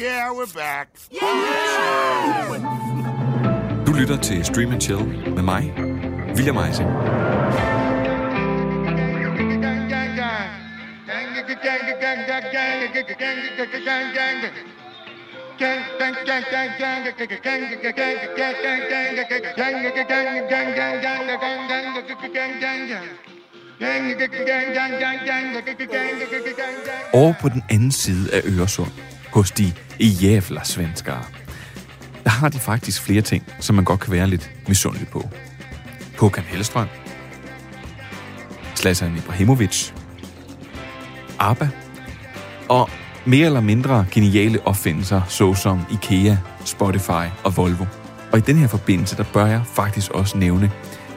Yeah, we're back. Du lytter til Stream and Chill med mig, William Eising. Over på den anden side af Øresund, hos de jævla svenskere, der har de faktisk flere ting, som man godt kan være lidt misundelig på. Håkan Hellstrøm, Zlatan Ibrahimovic, ABBA og mere eller mindre geniale opfindelser, såsom IKEA, Spotify og Volvo. Og i den her forbindelse, der bør jeg faktisk også nævne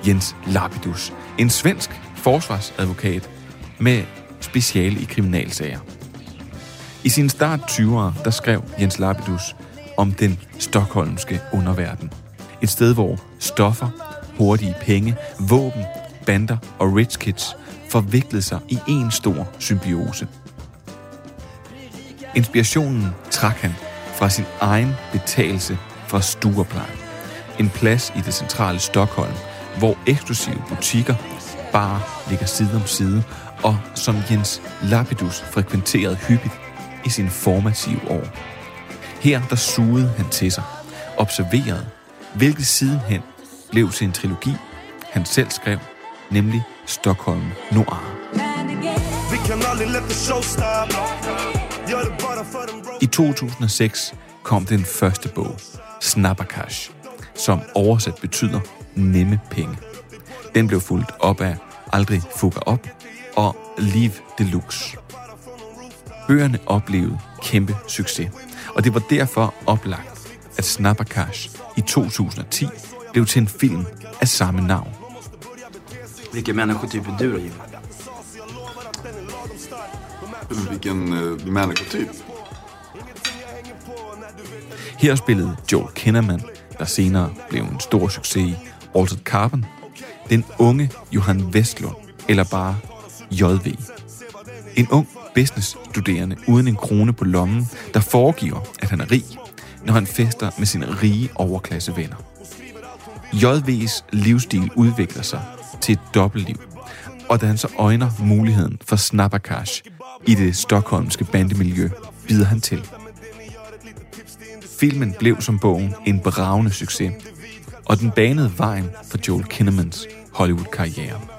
Jens Lapidus, en svensk forsvarsadvokat med speciale i kriminalsager. I sin start 20'ere, der skrev Jens Lapidus om den stokholmske underverden. Et sted, hvor stoffer, hurtige penge, våben, bander og rich kids forviklede sig i en stor symbiose. Inspirationen trak han fra sin egen betalelse fra Stureplan. En plads i det centrale Stockholm, hvor eksklusive butikker bare ligger side om side, og som Jens Lapidus frekventerede hyppigt i sine formative år. Her der sugede han til sig, observerede, hvilket sidenhen blev til en trilogi, han selv skrev, nemlig Stockholm Noir. I 2006 kom den første bog, Snappercash, som oversat betyder nemme penge. Den blev fulgt op af Aldrig fucker op og Liv Deluxe. Bøgerne oplevede kæmpe succes, og det var derfor oplagt, at Snappercash i 2010 blev til en film af samme navn. Vilken människotyp är du då Jim? Vilken uh, människotyp? Her spillede Joel Kinnaman, der senere blev en stor succes i Altered Carbon, den unge Johan Vestlund, eller bare JV. En ung businessstuderende uden en krone på lommen, der foregiver, at han er rig, når han fester med sine rige overklassevenner. JV's livsstil udvikler sig til et dobbeltliv, og da han så øjner muligheden for snappercash i det stokholmske bandemiljø, bider han til. Filmen blev som bogen en bravende succes, og den banede vejen for Joel Kinnemans Hollywood-karriere.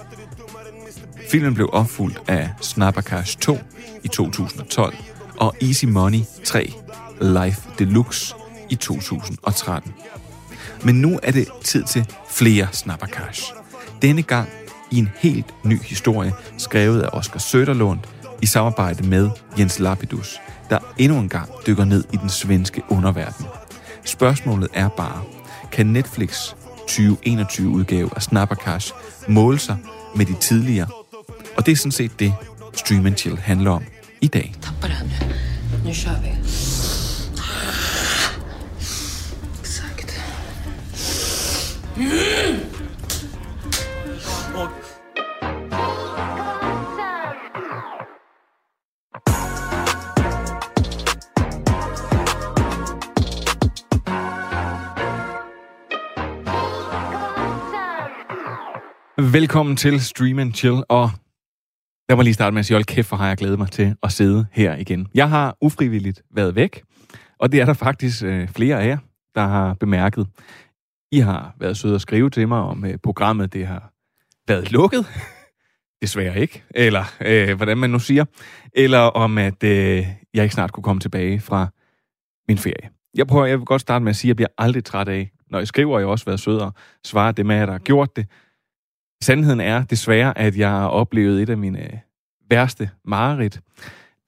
Filmen blev opfulgt af Snappercash 2 i 2012 og Easy Money 3 Life Deluxe i 2013. Men nu er det tid til flere Snappercash. Denne gang i en helt ny historie, skrevet af Oscar Søderlund i samarbejde med Jens Lapidus, der endnu en gang dykker ned i den svenske underverden. Spørgsmålet er bare, kan Netflix 2021-udgave af Snappercash måle sig med de tidligere? Og det er sådan set det, Stream and Chill handler om i dag. Nu. Kör vi. Exakt. Velkommen til Stream and Chill, og Lad må lige starte med at sige, hold kæft, hvor har jeg glædet mig til at sidde her igen. Jeg har ufrivilligt været væk, og det er der faktisk øh, flere af jer, der har bemærket. I har været søde at skrive til mig om øh, programmet, det har været lukket. Desværre ikke, eller øh, hvordan man nu siger. Eller om, at øh, jeg ikke snart kunne komme tilbage fra min ferie. Jeg prøver, jeg vil godt starte med at sige, at jeg bliver aldrig træt af, når I skriver, jeg har også været sød og svare det med, at der har gjort det. Sandheden er desværre, at jeg har oplevet et af mine øh, værste mareridt,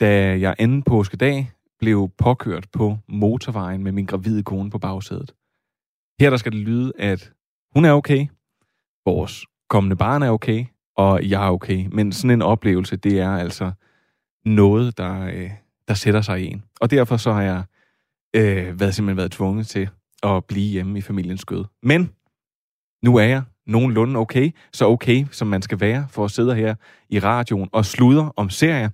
da jeg anden påskedag blev påkørt på motorvejen med min gravide kone på bagsædet. Her der skal det lyde, at hun er okay, vores kommende barn er okay, og jeg er okay. Men sådan en oplevelse, det er altså noget, der, øh, der sætter sig i en. Og derfor så har jeg øh, været, simpelthen været tvunget til at blive hjemme i familiens skød. Men nu er jeg nogenlunde okay, så okay, som man skal være for at sidde her i radioen og sludre om serier.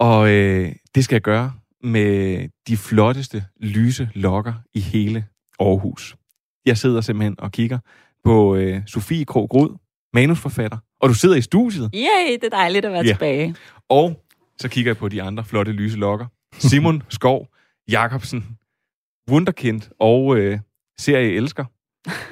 Og øh, det skal jeg gøre med de flotteste lyse lokker i hele Aarhus. Jeg sidder simpelthen og kigger på øh, Sofie Krog Rud, manusforfatter, og du sidder i studiet, Yay, det er dejligt at være Ja. tilbage. og så kigger jeg på de andre flotte lyse lokker. Simon Skov Jakobsen, wunderkind og øh, serieelsker,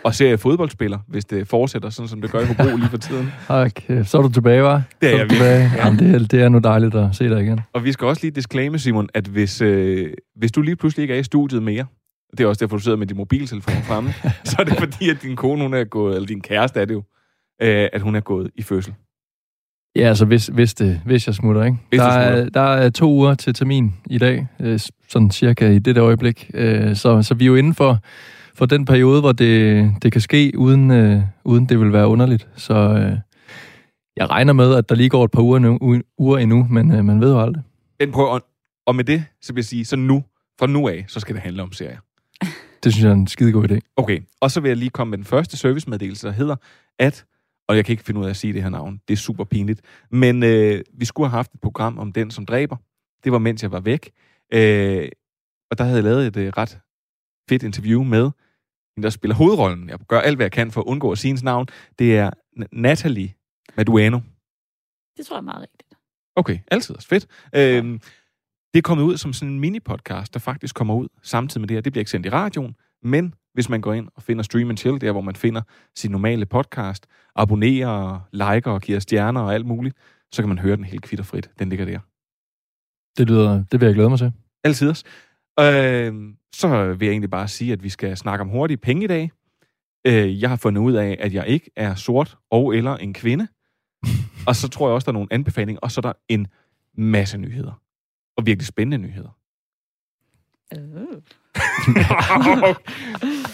og seriefodboldspiller, hvis det fortsætter, sådan som det gør i Hobro lige for tiden. Okay, så er du tilbage, var? Det er så jeg tilbage. Jamen, det, er, det er nu dejligt at se dig igen. Og vi skal også lige disclaimer, Simon, at hvis, øh, hvis du lige pludselig ikke er i studiet mere, det er også derfor, du sidder med din mobiltelefon fremme, så er det fordi, at din kone, hun er gået, eller din kæreste er det jo, øh, at hun er gået i fødsel. Ja, altså hvis, hvis, det, hvis jeg smutter, ikke? Hvis der, du er, smutter. der er to uger til termin i dag, øh, sådan cirka i det der øjeblik. Øh, så, så vi er jo inden for, for den periode, hvor det, det kan ske, uden, øh, uden det vil være underligt. Så øh, jeg regner med, at der lige går et par uger, nu, uger endnu, men øh, man ved jo aldrig. Men prøv, og, og med det, så vil jeg sige, så nu, fra nu af, så skal det handle om serier. Det synes jeg er en skide god idé. Okay, og så vil jeg lige komme med den første servicemeddelelse, der hedder, at, og jeg kan ikke finde ud af at sige det her navn, det er super pinligt, men øh, vi skulle have haft et program om den, som dræber. Det var, mens jeg var væk. Øh, og der havde jeg lavet et øh, ret fedt interview med der spiller hovedrollen. Jeg gør alt, hvad jeg kan for at undgå at sige hendes navn. Det er Natalie Maduano. Det tror jeg er meget rigtigt. Okay, altid også fedt. Øhm, det er kommet ud som sådan en mini-podcast, der faktisk kommer ud samtidig med det her. Det bliver ikke sendt i radioen, men hvis man går ind og finder Stream and Chill, der hvor man finder sin normale podcast, abonnerer, liker og giver stjerner og alt muligt, så kan man høre den helt kvitterfrit. Den ligger der. Det, lyder, det vil jeg glæde mig til. Altid også. Øh, så vil jeg egentlig bare sige, at vi skal snakke om hurtige penge i dag. Øh, jeg har fundet ud af, at jeg ikke er sort og eller en kvinde. og så tror jeg også, der er nogle anbefalinger, og så er der en masse nyheder. Og virkelig spændende nyheder. Uh.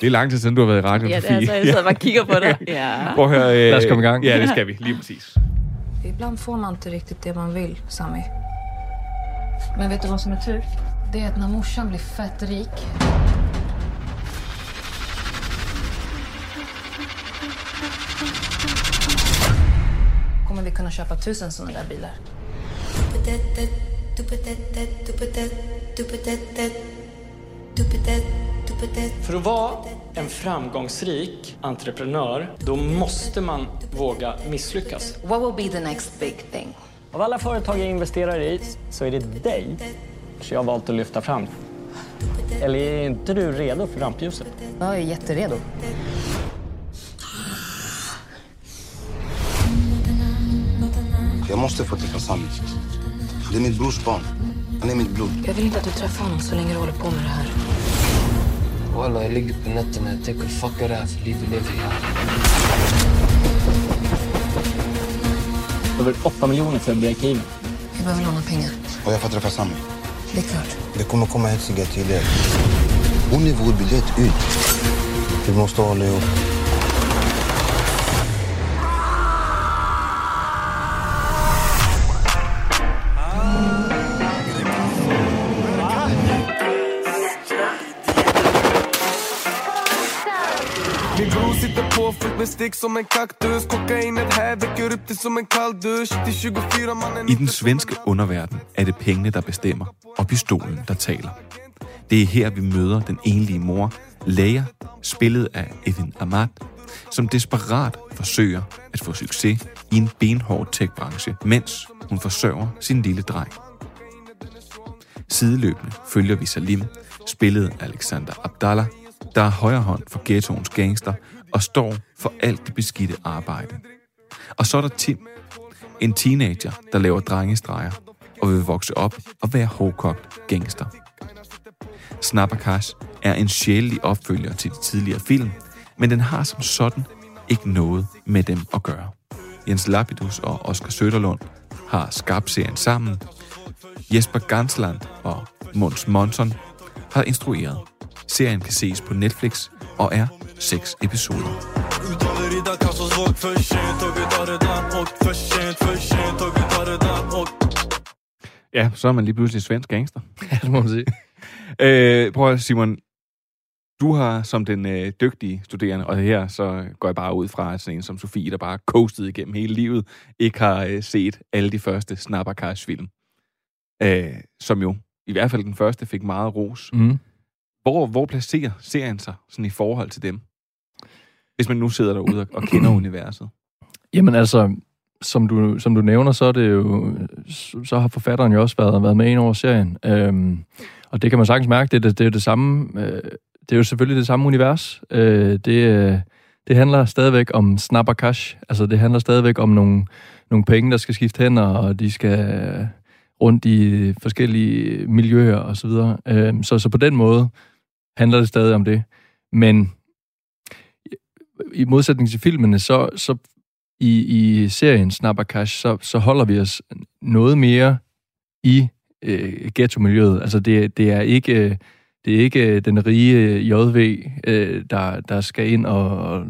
det er lang tid siden, du har været i radioen, Ja, det Sofie. er altså, jeg sidder bare og kigger på dig. Ja. Prøv at høre, øh, Lad os komme i gang. Ja, det skal vi. Lige præcis. Ibland får man inte riktigt det man vill, Sami. Men vet du vad som är tur? Det är att när morsan blir fett rik kommer vi kunna köpa tusen såna där bilar. För att vara en framgångsrik entreprenör, då måste man våga misslyckas. What will be the next big thing? Av alla företag jag investerar i så är det dig som jag har valt att lyfta fram. Eller är inte du redo för rampljuset? Jag är jätteredo. Jag måste få träffa Sami. Det är mitt brors barn. Han är mitt blod. Jag vill inte att du träffar honom så länge du håller på med det här. Walla, jag ligger på nätterna och tänker fuck är det här för liv vi lever i? Över 8 miljoner för att breaka even. Vi behöver låna pengar. Och jag får träffa Sami. Det är klart. Det kommer komma hetsiga tider. Hon är vår biljett ut. Vi måste hålla ihop. Sitter på fullt med stick som en kaktus Kokainet här väcker upp det som en kall dusch Till 24 mannen I den svenske underverden er det pengene, der bestemmer, og pistolen, der taler. Det er her, vi møder den enlige mor, Leia, spillet af Evin Ahmad, som desperat forsøger at få succes i en benhård tech-branche, mens hun forsørger sin lille dreng. Sideløbende følger vi Salim, spillet af Alexander Abdallah, der er højre hånd for ghettoens gangster og står for alt det beskidte arbejde. Og så er der Tim, en teenager, der laver drengestreger og vil vokse op og være hårdkogt gangster. Snappercash er en sjældig opfølger til de tidligere film, men den har som sådan ikke noget med dem at gøre. Jens Lapidus og Oscar Søderlund har skabt serien sammen. Jesper Gansland og Måns Monson har instrueret. Serien kan ses på Netflix og er seks episoder. Ja, så er man lige pludselig svensk gangster. Ja, det må man sige. Øh, prøv at, Simon. Du har som den øh, dygtige studerende, og her så går jeg bare ud fra at sådan en som Sofie, der bare coastet igennem hele livet, ikke har øh, set alle de første Snappercars film. Øh, som jo i hvert fald den første fik meget ros. Mm. Hvor, hvor placerer serien sig sådan i forhold til dem? Hvis man nu sidder derude og, og kender universet. Jamen altså, som du, som du nævner, så er det jo, så har forfatteren jo også været, været med ind over serien. Øhm, og det kan man sagtens mærke, det, det, det er jo det samme, øh, det er jo selvfølgelig det samme univers. Øh, det, øh, det handler stadigvæk om snapper cash. Altså det handler stadigvæk om nogle, nogle penge, der skal skifte hænder, og de skal rundt i forskellige miljøer og så videre. Øh, så, så på den måde handler det stadig om det. Men i modsætning til filmene, så, så i, i serien Snapper Cash, så, så holder vi os noget mere i øh, ghetto-miljøet. Altså det, det er ikke... Øh, det er ikke øh, den rige øh, JV, øh, der, der skal ind og, og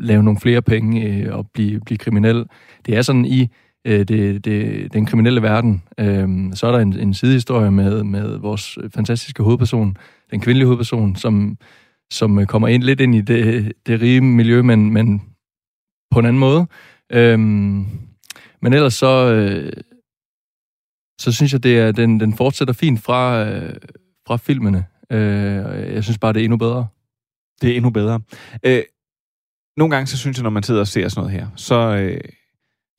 lave nogle flere penge øh, og blive, blive kriminel. Det er sådan i øh, det, det, den kriminelle verden. Øh, så er der en, en sidehistorie med, med vores fantastiske hovedperson, den kvindelige hovedperson, som, som øh, kommer ind lidt ind i det, det rige miljø, men, men på en anden måde. Øhm, men ellers så, øh, så synes jeg, det er, den, den fortsætter fint fra, øh, fra filmene. Øh, jeg synes bare, det er endnu bedre. Det er endnu bedre. Øh, nogle gange, så synes jeg, når man sidder og ser sådan noget her, så, øh,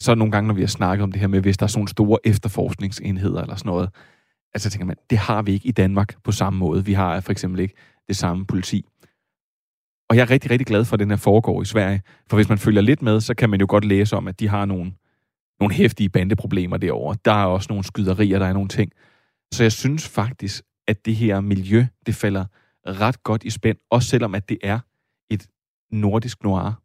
så nogle gange, når vi har snakket om det her med, hvis der er sådan store efterforskningsenheder eller sådan noget, altså tænker man, det har vi ikke i Danmark på samme måde. Vi har for eksempel ikke det samme politi. Og jeg er rigtig, rigtig glad for, at den her foregår i Sverige. For hvis man følger lidt med, så kan man jo godt læse om, at de har nogle, nogle hæftige bandeproblemer derovre. Der er også nogle skyderier, der er nogle ting. Så jeg synes faktisk, at det her miljø, det falder ret godt i spænd, også selvom at det er et nordisk noir.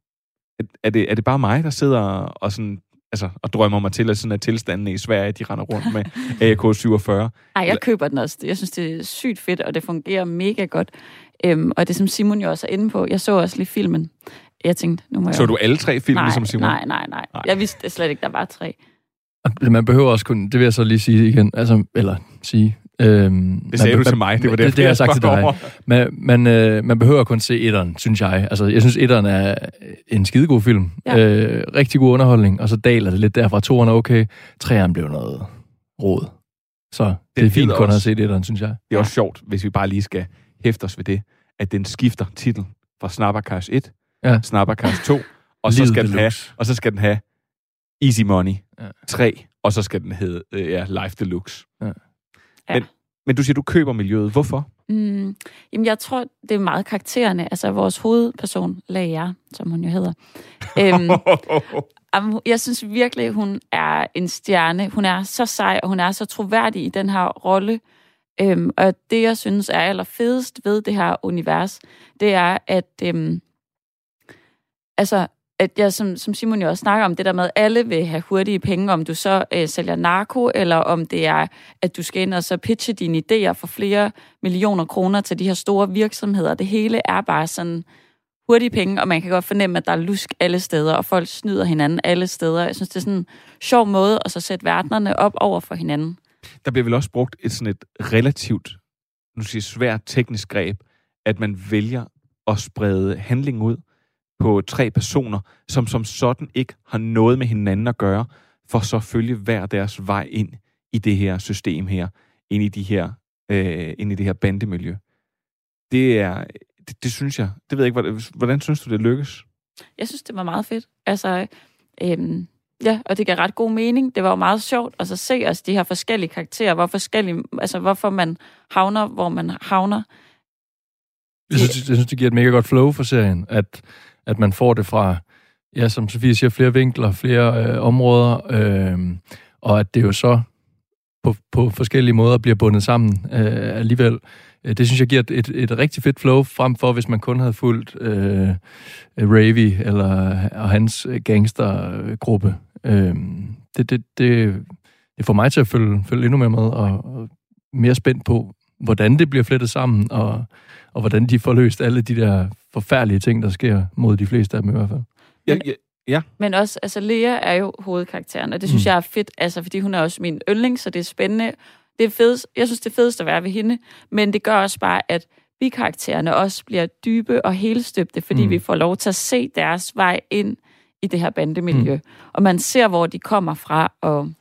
Er det, er det bare mig, der sidder og, sådan, altså, og drømmer mig til, at sådan er tilstanden i Sverige, de render rundt med AK-47? Ej, jeg køber den også. Jeg synes, det er sygt fedt, og det fungerer mega godt. Øhm, og det, som Simon jo også er inde på, jeg så også lige filmen. Jeg tænkte, nu må jeg... Så du alle tre film, nej, ligesom Simon? Nej, nej, nej, nej. Jeg vidste slet ikke, der var tre. Man behøver også kun, det vil jeg så lige sige igen, altså, eller sige, Øhm, det sagde man, du til mig, det var det, det, det jeg har sagt til dig. Man, man, øh, man behøver kun se etteren, synes jeg. Altså, jeg synes, etteren er en skidegod film. Ja. Øh, rigtig god underholdning, og så daler det lidt derfra. Toeren er okay. Treeren blev noget råd. Så det, det er fint kun at have set etteren, synes jeg. Det er ja. også sjovt, hvis vi bare lige skal hæfte os ved det, at den skifter titel fra Snappercast 1, ja. Snappercast 2, og så, skal den have, og så skal den have Easy Money ja. 3, og så skal den hedde øh, ja, Life Deluxe. Ja. Ja. Men, men du siger, du køber miljøet. Hvorfor? Mm, jamen, jeg tror, det er meget karaktererne. Altså, vores hovedperson, Laia, som hun jo hedder. øhm, jeg synes virkelig, hun er en stjerne. Hun er så sej, og hun er så troværdig i den her rolle. Øhm, og det, jeg synes er allerfedest ved det her univers, det er, at øhm, altså, at jeg, som, som Simon jo også snakker om, det der med, at alle vil have hurtige penge, om du så øh, sælger narko, eller om det er, at du skal ind og så pitche dine idéer for flere millioner kroner til de her store virksomheder. Det hele er bare sådan hurtige penge, og man kan godt fornemme, at der er lusk alle steder, og folk snyder hinanden alle steder. Jeg synes, det er sådan en sjov måde at så sætte verdenerne op over for hinanden. Der bliver vel også brugt et sådan et relativt, nu siger svært teknisk greb, at man vælger at sprede handling ud på tre personer, som som sådan ikke har noget med hinanden at gøre, for så følge hver deres vej ind i det her system her, ind i, de her, øh, ind i det her bandemiljø. Det er, det, det synes jeg, det ved jeg ikke, hvordan, hvordan synes du, det lykkes? Jeg synes, det var meget fedt. Altså, øhm, ja, og det gav ret god mening. Det var jo meget sjovt at så se os de her forskellige karakterer, hvor forskellige, altså hvorfor man havner, hvor man havner. Jeg synes, jeg synes, det giver et mega godt flow for serien, at at man får det fra, ja, som Sofie siger, flere vinkler, flere øh, områder, øh, og at det jo så på, på forskellige måder bliver bundet sammen øh, alligevel. Øh, det synes jeg giver et, et, et rigtig fedt flow, frem for hvis man kun havde fulgt øh, Ravy eller og hans gangstergruppe. Øh, det, det, det, det får mig til at følge, følge endnu mere med, og, og mere spændt på, hvordan det bliver flettet sammen, og, og hvordan de får løst alle de der forfærdelige ting, der sker mod de fleste af dem i hvert fald. Ja, ja, ja. Men også, altså Lea er jo hovedkarakteren, og det synes mm. jeg er fedt, altså fordi hun er også min yndling, så det er spændende. Det er fedest, jeg synes, det er fedest at være ved hende, men det gør også bare, at bikaraktererne også bliver dybe og helstøbte, fordi mm. vi får lov til at se deres vej ind i det her bandemiljø. Mm. Og man ser, hvor de kommer fra, og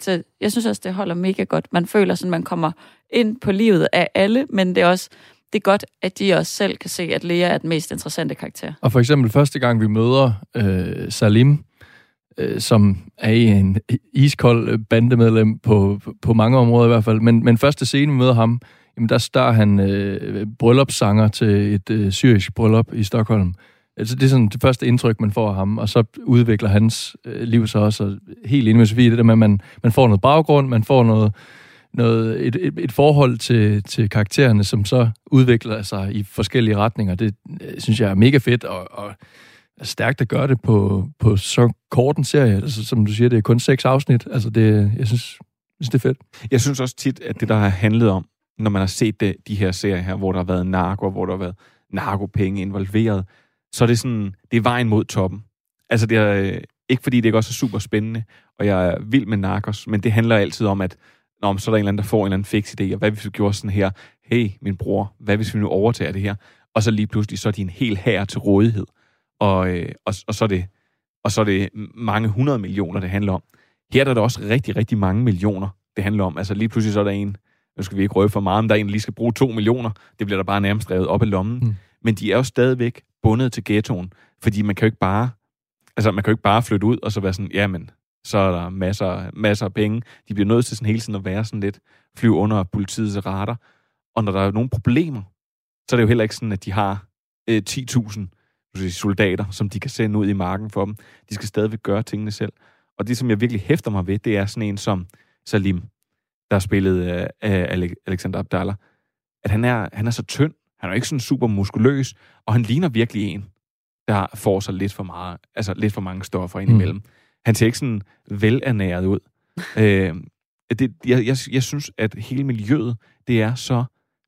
så jeg synes også, det holder mega godt. Man føler sådan, man kommer ind på livet af alle, men det er også det er godt, at de også selv kan se, at Lea er den mest interessante karakter. Og for eksempel første gang, vi møder øh, Salim, øh, som er en iskold øh, bandemedlem på, på mange områder i hvert fald, men, men første scene, vi møder ham, jamen der står han øh, bryllupssanger til et øh, syrisk bryllup i Stockholm. Altså, det er sådan det første indtryk, man får af ham, og så udvikler hans øh, liv sig også og helt ind med Sofie, det der med, at man, man får noget baggrund, man får noget, noget, et, et, et forhold til, til karaktererne, som så udvikler sig i forskellige retninger. Det øh, synes jeg er mega fedt, og, og er stærkt at gøre det på, på så kort en serie. Altså, som du siger, det er kun seks afsnit. Altså, det, jeg synes, jeg synes, det er fedt. Jeg synes også tit, at det, der har handlet om, når man har set det, de her serier her, hvor der har været narko, hvor der har været narkopenge involveret, så er det sådan, det er vejen mod toppen. Altså, det er øh, ikke fordi, det ikke også er super spændende, og jeg er vild med narkos, men det handler altid om, at Nå, så er der en eller anden, der får en eller anden fix idé, og hvad hvis vi gjorde sådan her? Hey, min bror, hvad hvis vi nu overtager det her? Og så lige pludselig, så er de en hel her til rådighed. Og, øh, og, og, så er det, og så er det mange hundrede millioner, det handler om. Her er der også rigtig, rigtig mange millioner, det handler om. Altså lige pludselig så er der en, nu skal vi ikke røve for meget, men der er en, der lige skal bruge to millioner. Det bliver der bare nærmest drevet op i lommen. Mm. Men de er jo stadigvæk bundet til ghettoen, fordi man kan jo ikke bare, altså man kan jo ikke bare flytte ud og så være sådan, jamen, så er der masser, masser af penge. De bliver nødt til sådan hele tiden at være sådan lidt, flyve under politiets radar. Og når der er nogle problemer, så er det jo heller ikke sådan, at de har øh, 10.000 soldater, som de kan sende ud i marken for dem. De skal stadigvæk gøre tingene selv. Og det, som jeg virkelig hæfter mig ved, det er sådan en som Salim, der spillede spillet øh, af Alexander Abdallah. At han er, han er så tynd, han er ikke sådan super muskuløs, og han ligner virkelig en, der får sig lidt for meget, altså lidt for mange stoffer indimellem. Mm. Han ser ikke sådan velernæret ud. øh, det, jeg, jeg, jeg synes, at hele miljøet, det er så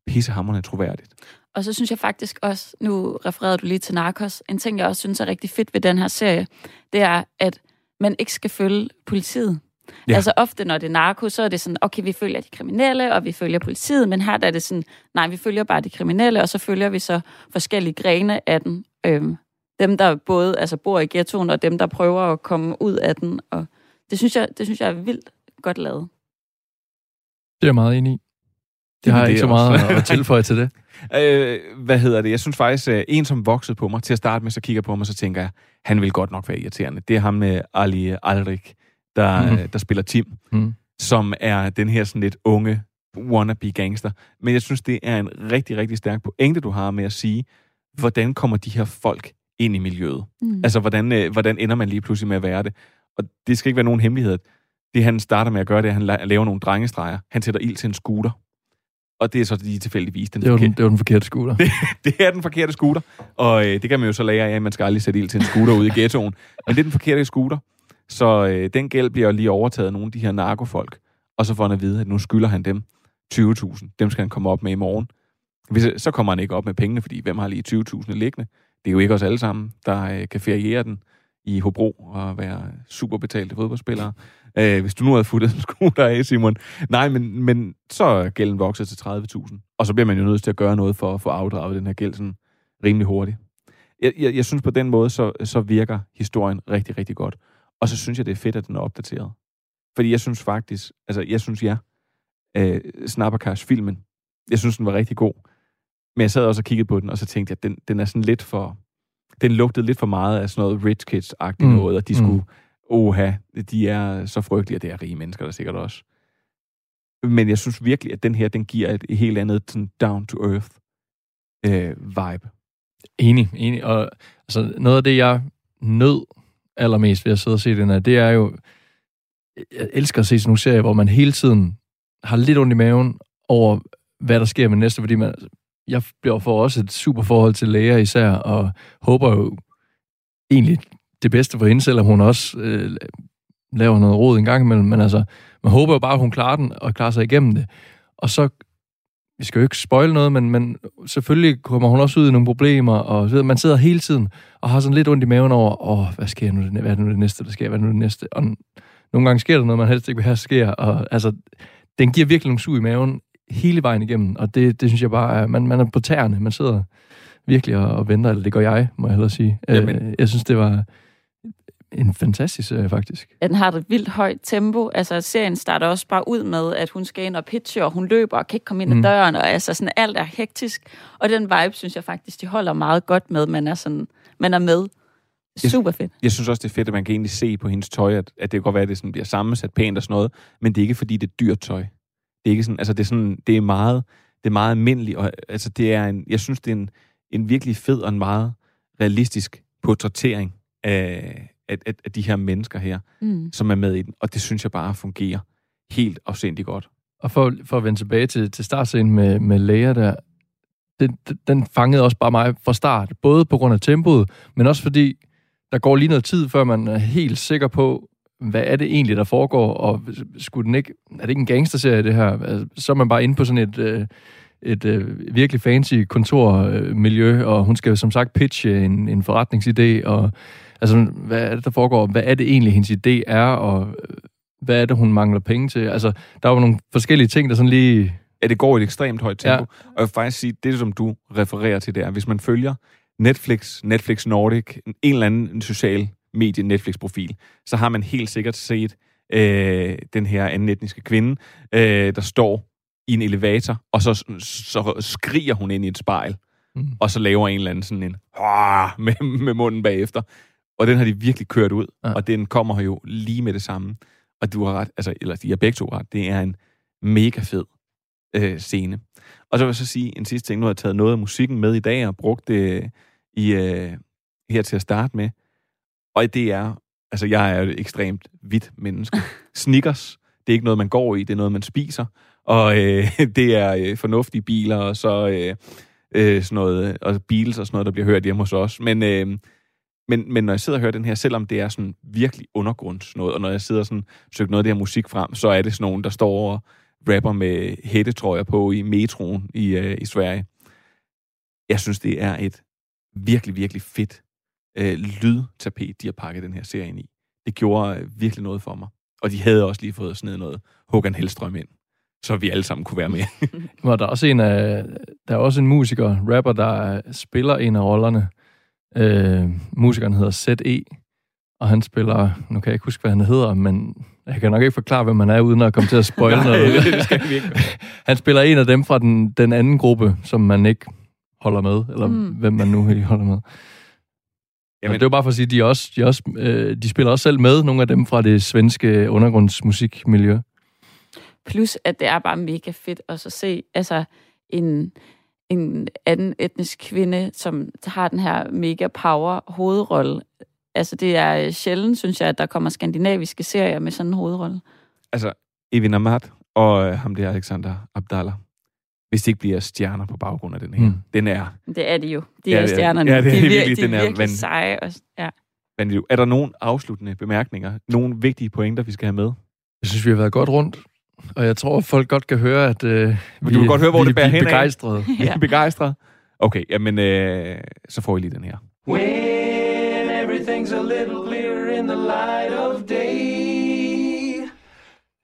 pissehammerende troværdigt. Og så synes jeg faktisk også, nu refererede du lige til Narcos, en ting, jeg også synes er rigtig fedt ved den her serie, det er, at man ikke skal følge politiet. Ja. Altså ofte, når det er narko, så er det sådan, okay, vi følger de kriminelle, og vi følger politiet, men her der er det sådan, nej, vi følger bare de kriminelle, og så følger vi så forskellige grene af den. Øhm, dem, der både altså, bor i ghettoen, og dem, der prøver at komme ud af den. Og det synes jeg, det synes jeg er vildt godt lavet. Det er jeg meget enig i. Det har jeg ikke så meget at tilføje til det. Øh, hvad hedder det? Jeg synes faktisk, at en som voksede på mig, til at starte med, så kigger på mig, så tænker jeg, han vil godt nok være irriterende. Det er ham med Ali Alrik, der, mm. der spiller Tim, mm. som er den her sådan lidt unge wannabe gangster. Men jeg synes, det er en rigtig, rigtig stærk pointe, du har med at sige, hvordan kommer de her folk ind i miljøet. Mm. Altså, hvordan, øh, hvordan ender man lige pludselig med at være det? Og det skal ikke være nogen hemmelighed. Det, han starter med at gøre, det er, at han laver nogle drengestreger. Han sætter ild til en scooter. Og det er så lige tilfældigvis den det var, den, det var den forkerte scooter. det, det er den forkerte scooter. Og øh, det kan man jo så lære af, at man skal aldrig sætte ild til en scooter ude i ghettoen. Men det er den forkerte scooter. Så øh, den gæld bliver lige overtaget af nogle af de her narkofolk. Og så får han at vide, at nu skylder han dem 20.000. Dem skal han komme op med i morgen. Hvis, så kommer han ikke op med pengene, fordi hvem har lige 20.000 liggende? det er jo ikke os alle sammen, der øh, kan feriere den i Hobro og være superbetalte fodboldspillere. Øh, hvis du nu havde futtet en der af, Simon. Nej, men, men så er gælden vokset til 30.000. Og så bliver man jo nødt til at gøre noget for at få afdraget den her gæld sådan rimelig hurtigt. Jeg, jeg, jeg synes på den måde, så, så virker historien rigtig, rigtig godt. Og så synes jeg, det er fedt, at den er opdateret. Fordi jeg synes faktisk, altså jeg synes, ja, øh, Snappercash-filmen, jeg synes, den var rigtig god. Men jeg sad også og kiggede på den, og så tænkte jeg, at den, den er sådan lidt for... Den lugtede lidt for meget af sådan noget rich kids-agtigt mm. noget, og de mm. skulle... Oha, de er så frygtelige, og det er rige mennesker der sikkert også. Men jeg synes virkelig, at den her, den giver et, et helt andet sådan down-to-earth øh, vibe. Enig, enig. Og altså, noget af det, jeg nød allermest ved at sidde og se den her, det er jo, jeg elsker at se sådan nogle serier, hvor man hele tiden har lidt ondt i maven over, hvad der sker med næste, fordi man, jeg bliver for også et super forhold til læger især, og håber jo egentlig det bedste for hende, selvom hun også øh, laver noget råd en gang imellem. Men altså, man håber jo bare, at hun klarer den, og klarer sig igennem det. Og så, vi skal jo ikke spoil noget, men, men selvfølgelig kommer hun også ud i nogle problemer, og så, man sidder hele tiden og har sådan lidt ondt i maven over, åh, hvad sker nu, hvad er nu det næste, der sker, hvad er nu det næste? Og nogle gange sker der noget, man helst ikke vil have sker, og altså, den giver virkelig nogle sug i maven, hele vejen igennem, og det, det synes jeg bare man, man er på tæerne, man sidder virkelig og, og venter, eller det gør jeg, må jeg hellere sige. Jamen. Øh, jeg synes, det var en fantastisk serie, faktisk. at den har et vildt højt tempo. Altså, serien starter også bare ud med, at hun skal ind og pitche, og hun løber og kan ikke komme ind ad Mm. døren, og altså sådan alt er hektisk. Og den vibe, synes jeg faktisk, de holder meget godt med. Man er, sådan, man er med. Super fedt. Jeg synes også, det er fedt, at man kan egentlig se på hendes tøj, at, at det kan godt være, at det sådan bliver sammensat pænt og sådan noget, men det er ikke, fordi det er dyrt tøj. Det er ikke sådan, altså det er sådan, det er meget, det er meget almindeligt, og altså det er en, jeg synes, det er en, en virkelig fed og en meget realistisk portrættering af, af, af, af de her mennesker her, Mm. som er med i den, og det synes jeg bare fungerer helt afsindigt godt. Og for, for at vende tilbage til, til startscenen med, med Leia der, den, den- den fangede også bare mig fra start. Både på grund af tempoet, men også fordi, der går lige noget tid, før man er helt sikker på, hvad er det egentlig, der foregår, og skulle den ikke, er det ikke en gangsterserie, det her? Altså, Så er man bare inde på sådan et, øh, et øh, virkelig fancy kontormiljø, og hun skal som sagt pitche en, en forretningsidé, og altså, hvad er det, der foregår? Hvad er det egentlig, hendes idé er, og øh, hvad er det, hun mangler penge til? Altså, der var nogle forskellige ting, der sådan lige... Ja, det går i et ekstremt højt tempo. Ja. Og jeg vil faktisk sige, det som du refererer til, det er, hvis man følger Netflix, Netflix Nordic, en eller anden social medie Netflix-profil, så har man helt sikkert set øh, den her anden etniske kvinde, øh, der står i en elevator, og så, så skriger hun ind i et spejl, Mm. og så laver en eller anden sådan en med, med munden bagefter. Og den har de virkelig kørt ud, Ja. og den kommer jo lige med det samme. Og du har ret, altså, eller de har begge to ret, det er en mega fed øh, scene. Og så vil jeg så sige en sidste ting. Nu har jeg taget noget af musikken med i dag og brugt det i, øh, her til at starte med. Og det er, altså jeg er jo et ekstremt hvidt menneske. Snickers, det er ikke noget, man går i, det er noget, man spiser. Og øh, det er øh, fornuftige biler, og så øh, øh, sådan noget, og Beatles og sådan noget, der bliver hørt hjemme hos os. Men, øh, men, men når jeg sidder og hører den her, selvom det er sådan virkelig undergrunds noget, og når jeg sidder sådan søger noget af det her musik frem, så er det sådan nogen, der står og rapper med hættetrøjer på i metroen i, øh, i Sverige. Jeg synes, det er et virkelig, virkelig fedt øh, lydtapet, de har pakket den her serie ind i. Det gjorde øh, virkelig noget for mig. Og de havde også lige fået sådan noget Håkan Hellstrøm ind, så vi alle sammen kunne være med. Og der er også en af, der er også en musiker, rapper, der spiller en af rollerne. Øh, musikeren hedder Z.E., og han spiller, nu kan jeg ikke huske, hvad han hedder, men jeg kan nok ikke forklare, hvem man er, uden at komme til at spoil noget. det skal vi ikke. Han spiller en af dem fra den, den anden gruppe, som man ikke holder med, eller Mm. hvem man nu holder med. Jamen, det var bare for at sige, at de, er også, de, er også, øh, de spiller også selv med, nogle af dem fra det svenske undergrundsmusikmiljø. Plus, at det er bare mega fedt at så se altså, en, en anden etnisk kvinde, som har den her mega power hovedrolle. Altså, det er sjældent, synes jeg, at der kommer skandinaviske serier med sådan en hovedrolle. Altså, Evin Amat og øh, ham der Alexander Abdallah. Hvis det ikke bliver stjerner på baggrund af den her. Mm. Den er Det er de jo. De Ja, er det er- stjernerne. ja, det er de er, vir- virkelig- de er den er virkelig vanvittig. seje. Og, ja. vanvittig. Er der nogen afsluttende bemærkninger? Nogle vigtige pointer, vi skal have med? Jeg synes, vi har været godt rundt, og jeg tror, folk godt kan høre, at øh, vi, kan godt høre, hvor vi, det bærer vi er begejstrede. Ja. Er I begejstrede? Okay, jamen, øh, så får I lige den her. When everything's a little clearer in the light of day.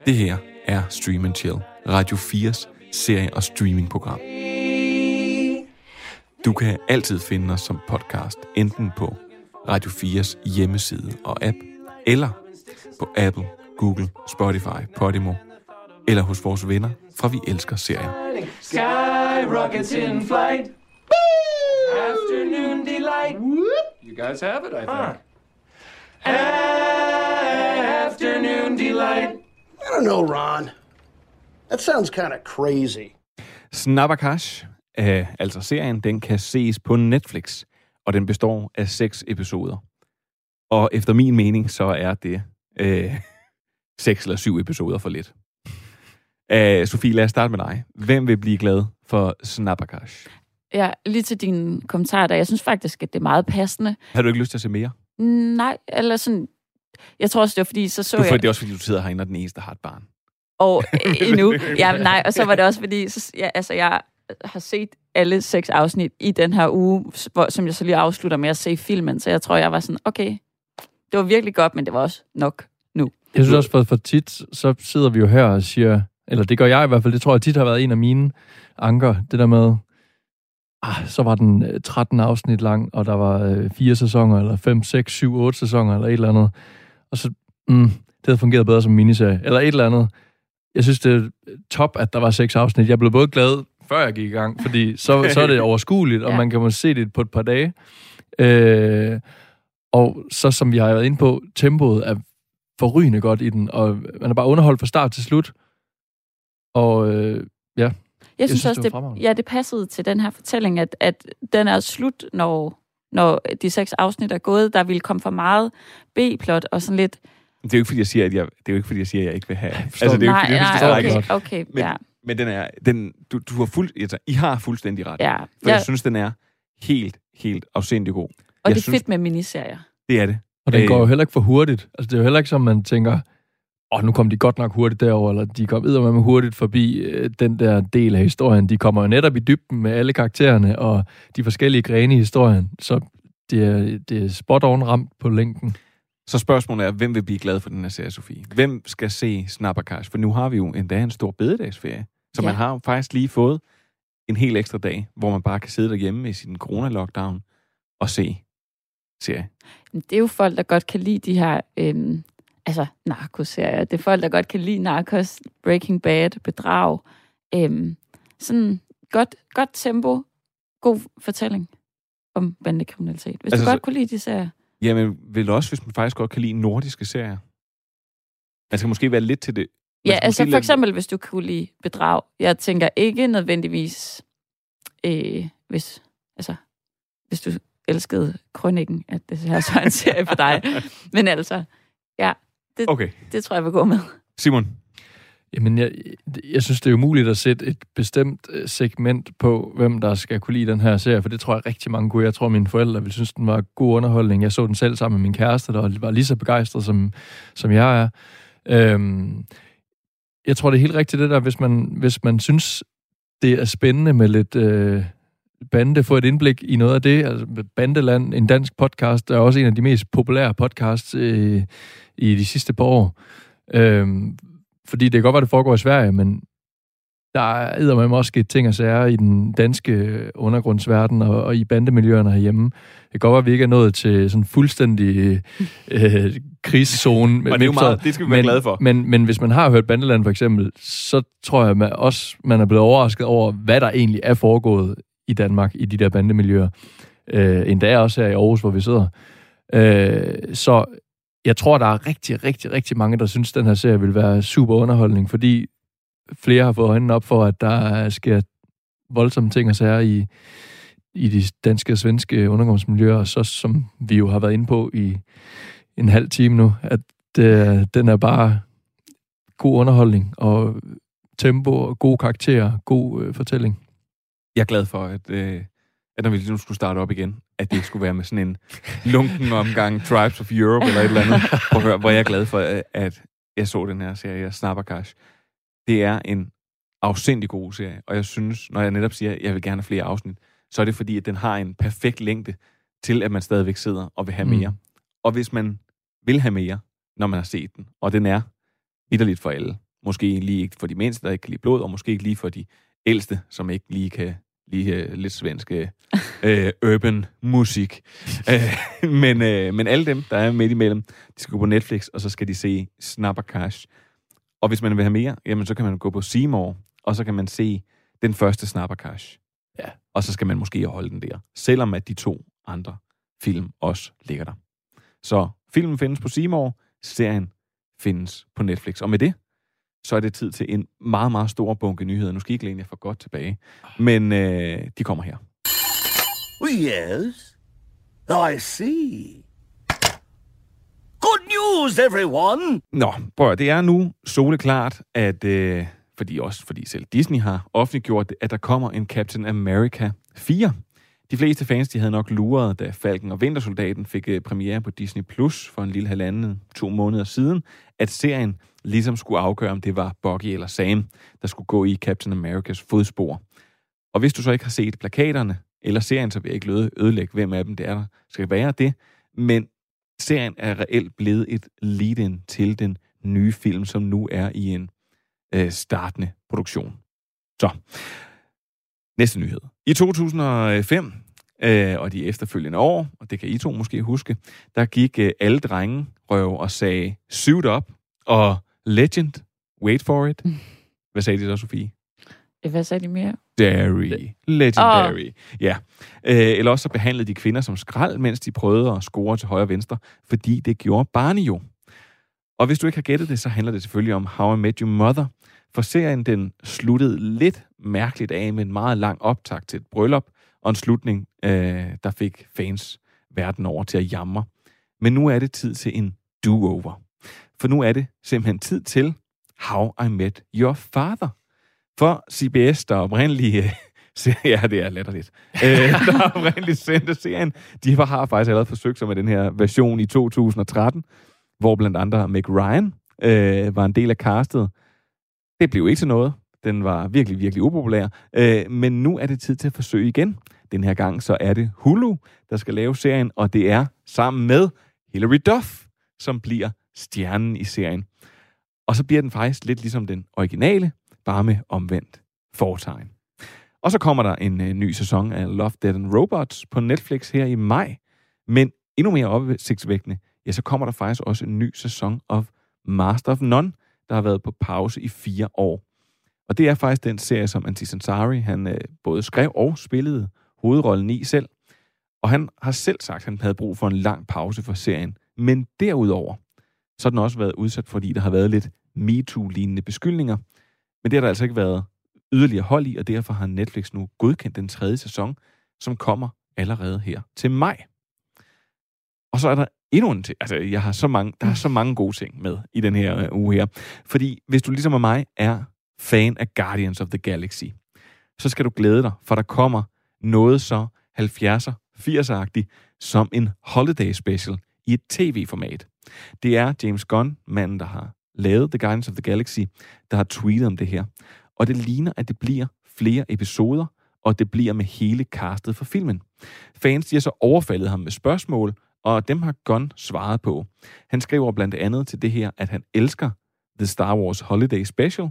Det her er Stream and Chill, Radio 4's serie- og streamingprogram. Du kan altid finde os som podcast, enten på Radio 4's hjemmeside og app, eller på Apple, Google, Spotify, Podimo, eller hos vores venner fra Vi Elsker Serien. Sky rockets in flight. Afternoon delight. You guys have it, I think. Afternoon delight. I don't know, Ron. That sounds kind of crazy. Snabbercash, øh, altså serien, den kan ses på Netflix, og den består af seks episoder. Og efter min mening, så er det øh, seks eller syv episoder for lidt. Øh, Sofie, lad os starte med dig. Hvem vil blive glad for Snabbercash? ja, lige til din kommentar der. Jeg synes faktisk, at det er meget passende. Har du ikke lyst til at se mere? Nej, eller sådan... Jeg tror også, det var fordi, så så Du, jeg... det er også fordi, du sidder herinde og den eneste, har et barn. Og øh, endnu. Ja, nej, og så var det også fordi, så, ja, altså, jeg har set alle seks afsnit i den her uge, hvor, som jeg så lige afslutter med at se filmen. Så jeg tror, jeg var sådan, okay, det var virkelig godt, men det var også nok nu. Jeg synes også, for, for tit, så sidder vi jo her og siger, eller det gør jeg i hvert fald, det tror jeg tit har været en af mine anker, det der med, ah, så var den øh, 13 afsnit lang, og der var øh, fire sæsoner, eller 5, 6, 7, 8 sæsoner, eller et eller andet. Og så, mm, det havde fungeret bedre som miniserie, eller et eller andet. Jeg synes, det er top, at der var seks afsnit. Jeg blev både glad, før jeg gik i gang, fordi så, så er det overskueligt, og Ja. man kan måske se det på et par dage. Øh, og så, som vi har været inde på, tempoet er forrygende godt i den, og man er bare underholdt fra start til slut. Og øh, ja, Jeg synes, synes, også, det ja, det passede til den her fortælling, at, at den er slut, når, når de seks afsnit er gået. Der ville komme for meget B-plot og sådan lidt... Det er jo ikke, fordi jeg siger, at jeg, det er jo ikke, fordi jeg siger, at jeg ikke vil have. forstår Altså, det er jo nej, ikke, fordi, jeg nej, er okay, ikke. okay, Men, ja. men den er, den, du, du har fuld, altså, I har fuldstændig ret. ja. For ja. jeg synes, den er helt, helt afsindig god. Og jeg det er synes, fedt med miniserier. Det er det. Og den Øh. går jo heller ikke for hurtigt. Altså, det er jo heller ikke som, man tænker, åh, oh, nu kom de godt nok hurtigt derover, eller de kom med hurtigt forbi øh, den der del af historien. De kommer jo netop i dybden med alle karaktererne og de forskellige grene i historien. Så det er, det er spot on ramt på længden. Så spørgsmålet er, hvem vil blive glad for den her serie, Sofie? Hvem skal se Snappercash? For nu har vi jo endda en stor bededagsferie. Så Ja. man har jo faktisk lige fået en helt ekstra dag, hvor man bare kan sidde derhjemme i sin corona-lockdown og se serie. Det er jo folk, der godt kan lide de her... Øhm, altså, narkoserier. Det er folk, der godt kan lide Narcos, Breaking Bad, Bedrag. Øhm, sådan godt, godt tempo, god fortælling om bandekriminalitet. Hvis altså, du godt så- kunne lide de serier. Jamen, vel også, hvis man faktisk godt kan lide nordiske serier. Man skal måske være lidt til det. Man Ja, altså for eksempel, hvis du kunne lide Bedrag. Jeg tænker ikke nødvendigvis, øh, hvis, altså, hvis du elskede Krønningen, at det her så en serie for dig. Men altså, ja, det, Okay, det tror jeg vil gå med. Simon. Jamen, jeg, jeg synes, det er umuligt at sætte et bestemt øh, segment på, hvem der skal kunne lide den her serie, for det tror jeg rigtig mange kunne. Jeg tror, mine forældre ville synes, den var god underholdning. Jeg så den selv sammen med min kæreste, der var lige så begejstret, som, som jeg er. Øhm, jeg tror, det er helt rigtigt det der, hvis man, hvis man synes, det er spændende med lidt øh, bande, få et indblik i noget af det. Altså, Bandeland, en dansk podcast, er også en af de mest populære podcasts øh, i de sidste par år. Øhm, fordi det kan godt være, det foregår i Sverige, men der er med også sket ting og sager i den danske undergrundsverden og, og i bandemiljøerne herhjemme. Det kan godt være, at vi ikke er nået til sådan fuldstændig øh, krigszone. Og det er jo meget- det skal vi være men, glade for. Men, men hvis man har hørt Bandeland for eksempel, så tror jeg man også, man er blevet overrasket over, hvad der egentlig er foregået i Danmark i de der bandemiljøer. Øh, endda også her i Aarhus, hvor vi sidder. Øh, så jeg tror, der er rigtig, rigtig, rigtig mange, der synes, den her serie vil være super underholdning, fordi flere har fået øjnene op for, at der sker voldsomme ting og sager i, i de danske og svenske undergangsmiljøer, og så som vi jo har været inde på i en halv time nu, at øh, den er bare god underholdning og tempo og gode karakterer, god øh, fortælling. Jeg er glad for, at, øh, at når vi nu skulle starte op igen, at det ikke skulle være med sådan en lunken omgang Tribes of Europe eller et eller andet. Prøv at høre, hvor jeg er glad for, at- at jeg så den her serie, Snappercash. Det er en afsindig god serie, og jeg synes, når jeg netop siger, at jeg vil gerne have flere afsnit, så er det fordi, at den har en perfekt længde til, at man stadigvæk sidder og vil have Mm. mere. Og hvis man vil have mere, når man har set den, og den er vidderligt for alle, måske lige ikke for de mindste, der ikke kan lide blod, og måske ikke lige for de ældste, som ikke lige kan lide uh, lidt svenske uh, urban musik. uh, men, uh, men alle dem, der er midt imellem, de skal gå på Netflix, og så skal de se Snappercash. Og hvis man vil have mere, jamen så kan man gå på Seymour, og så kan man se den første Snappercash. Ja. Og så skal man måske holde den der, selvom at de to andre film også ligger der. Så filmen findes på Seymour, serien findes på Netflix. Og med det, så er det tid til en meget, meget stor bunke nyheder. Nu skal I ikke læne jer for godt tilbage, men øh, de kommer her. Oh, yes. I see. Good news, everyone! Nå, prøv at, det er nu soleklart, at øh, fordi også fordi selv Disney har offentliggjort at der kommer en Captain America 4. De fleste fans de havde nok luret, da Falcon og Vintersoldaten fik øh, premiere på Disney Plus for en lille halvanden, to måneder siden, at serien ligesom skulle afgøre, om det var Bucky eller Sam, der skulle gå i Captain Americas fodspor. Og hvis du så ikke har set plakaterne eller serien, så vil jeg ikke ødelægge, hvem af dem det er, der skal være det. Men serien er reelt blevet et lead-in til den nye film, som nu er i en øh, startende produktion. Så, Næste nyhed. I 2005 øh, og de efterfølgende år, og det kan I to måske huske, der gik øh, alle drenge røv og sagde suit up og legend, wait for it. Hvad sagde de så, Sofie? Hvad sagde de mere? Legendary. Legendary. Oh. Ja. Øh, eller også så behandlede de kvinder som skrald, mens de prøvede at score til højre og venstre, fordi det gjorde Barney jo. Og hvis du ikke har gættet det, så handler det selvfølgelig om How I Met Your Mother. For serien den sluttede lidt mærkeligt af med en meget lang optakt til et bryllup, og en slutning, øh, der fik fans verden over til at jamre. Men nu er det tid til en do-over. For nu er det simpelthen tid til How I Met Your Father. For CBS, der oprindeligt... ja, det er letterligt. øh, der oprindeligt sendte serien, de har faktisk allerede forsøgt sig med den her version i 2013, hvor blandt andre Meg Ryan øh, var en del af castet. Det blev ikke til noget. Den var virkelig, virkelig upopulær. Øh, men nu er det tid til at forsøge igen. Den her gang så er det Hulu, der skal lave serien, og det er sammen med Hilary Duff, som bliver stjernen i serien. Og så bliver den faktisk lidt ligesom den originale, bare med omvendt foretegn. Og så kommer der en øh, ny sæson af Love, Dead and Robots på Netflix her i maj. Men endnu mere opsigtsvækkende, ja, så kommer der faktisk også en ny sæson af Master of None, der har været på pause i fire år. Og det er faktisk den serie, som Antti Sansari, han øh, både skrev og spillede hovedrollen i selv. Og han har selv sagt, at han havde brug for en lang pause for serien. Men derudover, så har den også været udsat, fordi der har været lidt MeToo-lignende beskyldninger. Men det har der altså ikke været yderligere hold i, og derfor har Netflix nu godkendt den tredje sæson, som kommer allerede her til maj. Og så er der endnu en ting. Altså, jeg har så mange, der er så mange gode ting med i den her uh, uge her. Fordi hvis du ligesom mig er fan af Guardians of the Galaxy, så skal du glæde dig, for der kommer noget så 70'er, 80'er-agtigt som en holiday special i et tv-format. Det er James Gunn, manden, der har lavet The Guardians of the Galaxy, der har tweetet om det her. Og det ligner, at det bliver flere episoder, og det bliver med hele castet for filmen. Fans de har så overfaldet ham med spørgsmål, og dem har Gunn svaret på. Han skriver blandt andet til det her, at han elsker The Star Wars Holiday Special,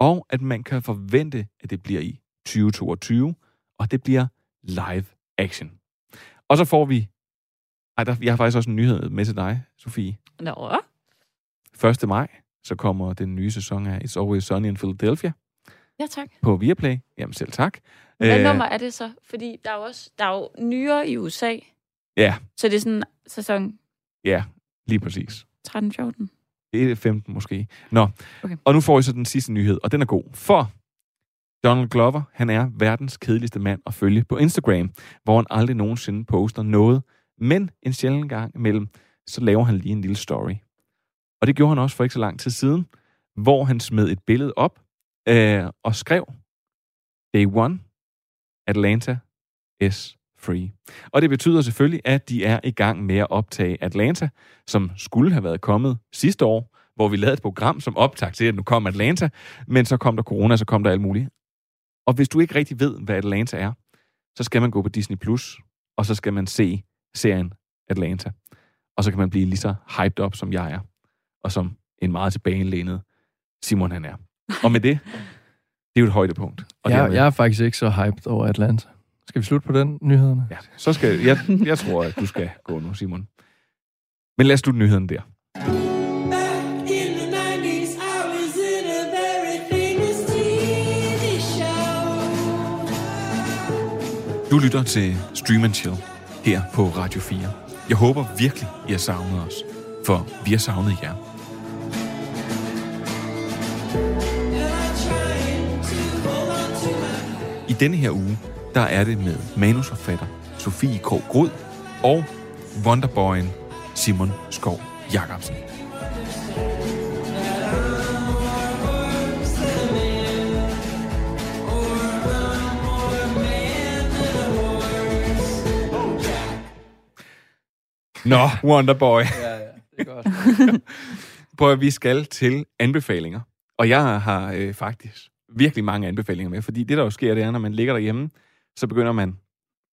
og at man kan forvente, at det bliver i 2022, og det bliver live action. Og så får vi... Ej, der, jeg har faktisk også en nyhed med til dig, Sofie. Nå. 1. maj, så kommer den nye sæson af It's Always Sunny in Philadelphia. Ja, tak. På Viaplay. Jamen selv tak. Hvad Æh, nummer er det så? Fordi der er jo også der er jo nyere i USA. Ja. Så det er sådan sæson... Ja, lige præcis. 13-14? Det er 15 måske. Nå, okay. og nu får I så den sidste nyhed, og den er god. For Donald Glover, han er verdens kedeligste mand at følge på Instagram, hvor han aldrig nogensinde poster noget, men en sjælden gang imellem, så laver han lige en lille story. Og det gjorde han også for ikke så lang tid siden, hvor han smed et billede op øh, og skrev, Day one, Atlanta is free. Og det betyder selvfølgelig, at de er i gang med at optage Atlanta, som skulle have været kommet sidste år, hvor vi lavede et program som optag til, at nu kom Atlanta, men så kom der corona, så kom der alt muligt. Og hvis du ikke rigtig ved, hvad Atlanta er, så skal man gå på Disney+, Plus, og så skal man se serien Atlanta. Og så kan man blive lige så hyped op, som jeg er, og som en meget tilbagelænet Simon han er. Og med det, det er jo et højdepunkt. Og jeg, dermed, jeg er faktisk ikke så hyped over Atlanta. Skal vi slutte på den nyhederne? Ja, så skal jeg, jeg tror, at du skal gå nu, Simon. Men lad os slutte nyheden der. Du lytter til Stream Chill her på Radio 4. Jeg håber virkelig, I har savnet os, for vi har savnet jer. I denne her uge, der er det med manusforfatter Sofie K. Grod og Wonderboyen Simon Skov Jacobsen. Nå, Wonderboy. Ja, ja, det er godt. Prøv at vi skal til anbefalinger. Og jeg har øh, faktisk virkelig mange anbefalinger med, fordi det, der jo sker, det er, når man ligger derhjemme, så begynder man,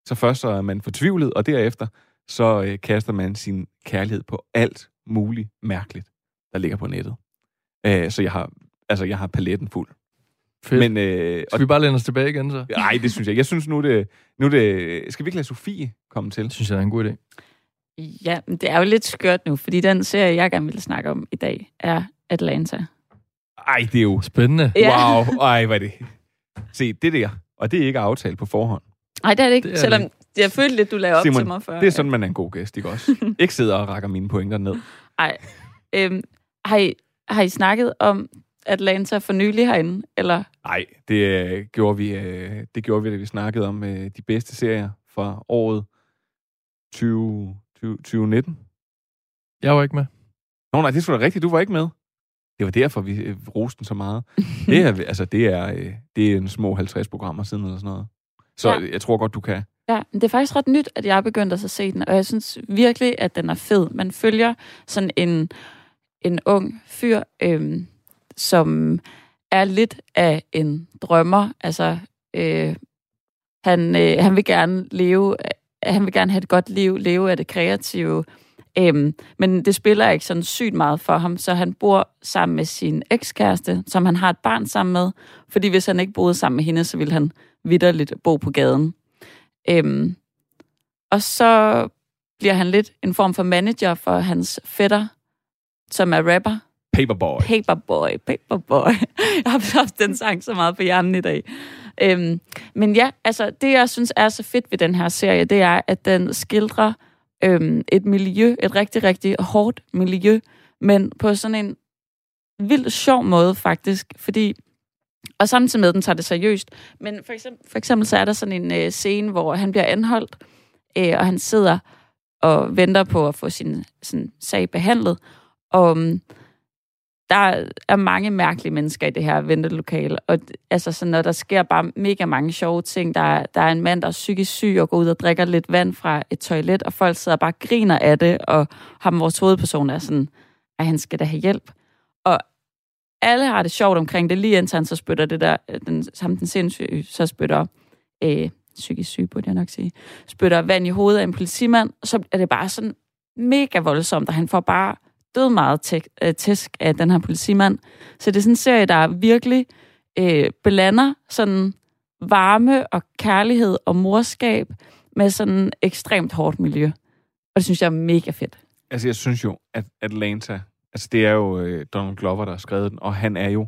så først så er man fortvivlet, og derefter så øh, kaster man sin kærlighed på alt muligt mærkeligt, der ligger på nettet. Øh, så jeg har, altså, jeg har paletten fuld. Fedt. Men, øh, Skal vi bare læne os tilbage igen, så? Nej, det synes jeg. ikke. Jeg synes nu, det, nu det... Skal vi ikke lade Sofie komme til? Det synes jeg er en god idé. Ja, men det er jo lidt skørt nu, fordi den serie, jeg gerne vil snakke om i dag, er Atlanta. Ej, det er jo... Spændende. Ja. Wow, ej, hvad er det? Se, det der, og det er ikke aftalt på forhånd. Nej, det er det ikke, Det er selvom det jeg følte lidt, du lagde op Simon, til mig før. det er sådan, man er en god gæst, ikke også? ikke sidder og rækker mine pointer ned. Ej, øhm, har, I, har I snakket om Atlanta for nylig herinde? Eller? Nej, det øh, gjorde vi, øh, det gjorde vi, da vi snakkede om øh, de bedste serier fra året 20, 20, 2019. Jeg var ikke med. Nå nej, det skulle da rigtigt, du var ikke med. Det var derfor, vi øh, roste den så meget. det, er, altså, det, er, øh, det er en små 50 programmer siden eller sådan noget. Så Ja. jeg tror godt, du kan. Ja, men det er faktisk ret nyt, at jeg er begyndt at se den, og jeg synes virkelig, at den er fed. Man følger sådan en, en ung fyr, øhm, som er lidt af en drømmer. Altså, øh, han, øh, han vil gerne leve, han vil gerne have et godt liv, leve af det kreative, øhm, men det spiller ikke sådan sygt meget for ham, så han bor sammen med sin ekskæreste, som han har et barn sammen med, fordi hvis han ikke boede sammen med hende, så ville han vidderligt bo på gaden. Øhm, og så bliver han lidt en form for manager for hans fætter, som er rapper. Paperboy. Paperboy, Paperboy. Jeg har haft den sang så meget på hjernen i dag. Øhm, men ja, altså det jeg synes er så fedt ved den her serie, det er, at den skildrer øhm, et miljø, et rigtig, rigtig hårdt miljø, men på sådan en vildt sjov måde faktisk, fordi og samtidig med, at den tager det seriøst. Men for eksempel, for eksempel så er der sådan en øh, scene, hvor han bliver anholdt, øh, og han sidder og venter på at få sin sådan, sag behandlet. Og øhm, der er mange mærkelige mennesker i det her ventelokale, og altså sådan, når der sker bare mega mange sjove ting. Der, er- der er en mand, der er psykisk syg og går ud og drikker lidt vand fra et toilet, og folk sidder og bare griner af det, og ham, vores hovedperson, er sådan, at han skal da have hjælp. Og alle har det sjovt omkring det, lige indtil han så spytter det der, øh, den, sammen den sindssyge, så spytter, øh, psykisk syg, burde jeg nok sige, spytter vand i hovedet af en politimand, og så er det bare sådan mega voldsomt, og han får bare død meget tæk, øh, tæsk af den her politimand. Så det er sådan en serie, der virkelig øh, blander sådan varme og kærlighed og morskab med sådan ekstremt hårdt miljø. Og det synes jeg er mega fedt. Altså, jeg synes jo, at Atlanta... Altså, det er jo øh, Donald Glover, der har skrevet den, og han er jo...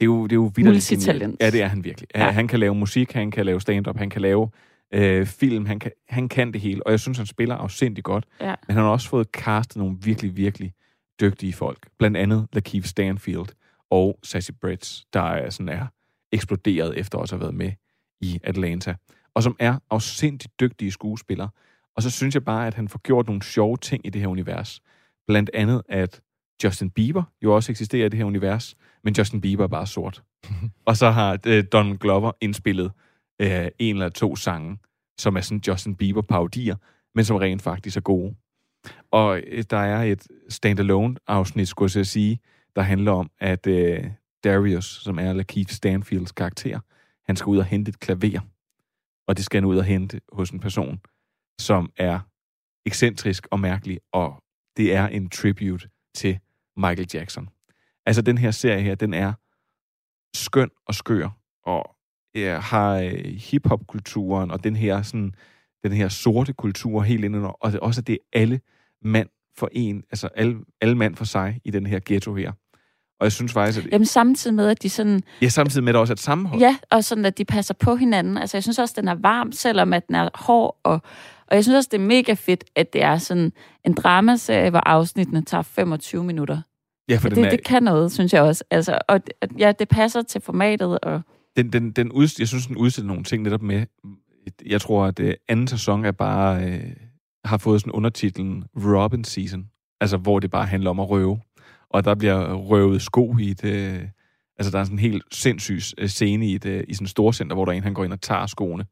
Det er jo, det er jo Multitalent. genialt. Ja, det er han virkelig. Ja. Han kan lave musik, han kan lave stand-up, han kan lave øh, film, han kan, han kan det hele. Og jeg synes, han spiller afsindig godt. Ja. Men han har også fået castet nogle virkelig, virkelig dygtige folk. Blandt andet Lakeith Stanfield og Sassy Bretts, der er, sådan er eksploderet efter også at have været med i Atlanta. Og som er afsindigt dygtige skuespillere. Og så synes jeg bare, at han får gjort nogle sjove ting i det her univers. Blandt andet, at Justin Bieber jo også eksisterer i det her univers, men Justin Bieber er bare sort. og så har øh, Donald Glover indspillet øh, en eller to sange, som er sådan Justin Bieber-parodier, men som rent faktisk er gode. Og øh, der er et standalone-afsnit, skulle jeg sige, der handler om, at øh, Darius, som er Lakeith Stanfields karakter, han skal ud og hente et klaver. Og det skal han ud og hente hos en person, som er ekscentrisk og mærkelig, og det er en tribute til Michael Jackson. Altså, den her serie her, den er skøn og skør, og ja, har øh, hip-hop-kulturen, og den her, sådan, den her sorte kultur helt ind under, og det, også at det er alle mand for en, altså alle, alle mand for sig i den her ghetto her. Og jeg synes faktisk, at Jamen samtidig med, at de sådan... ja, samtidig med, at der også er et sammenhold. Ja, og sådan, at de passer på hinanden. Altså, jeg synes også, den er varm, selvom at den er hård. Og, og jeg synes også, det er mega fedt, at det er sådan en dramaserie, hvor afsnittene tager 25 minutter. Ja, for den det, er, det kan noget, synes jeg også. Altså, og at- ja, det passer til formatet. Og, den, den, den ud, jeg synes, den udstiller nogle ting netop med, jeg tror, at øh, anden sæson er bare, øh, har fået sådan undertitlen Robin Season, altså hvor det bare handler om at røve. Og der bliver røvet sko i et, øh, altså der er sådan en helt sindssyg øh, scene i, et, øh, i sådan et storcenter, hvor der er en, han går ind og tager skoene.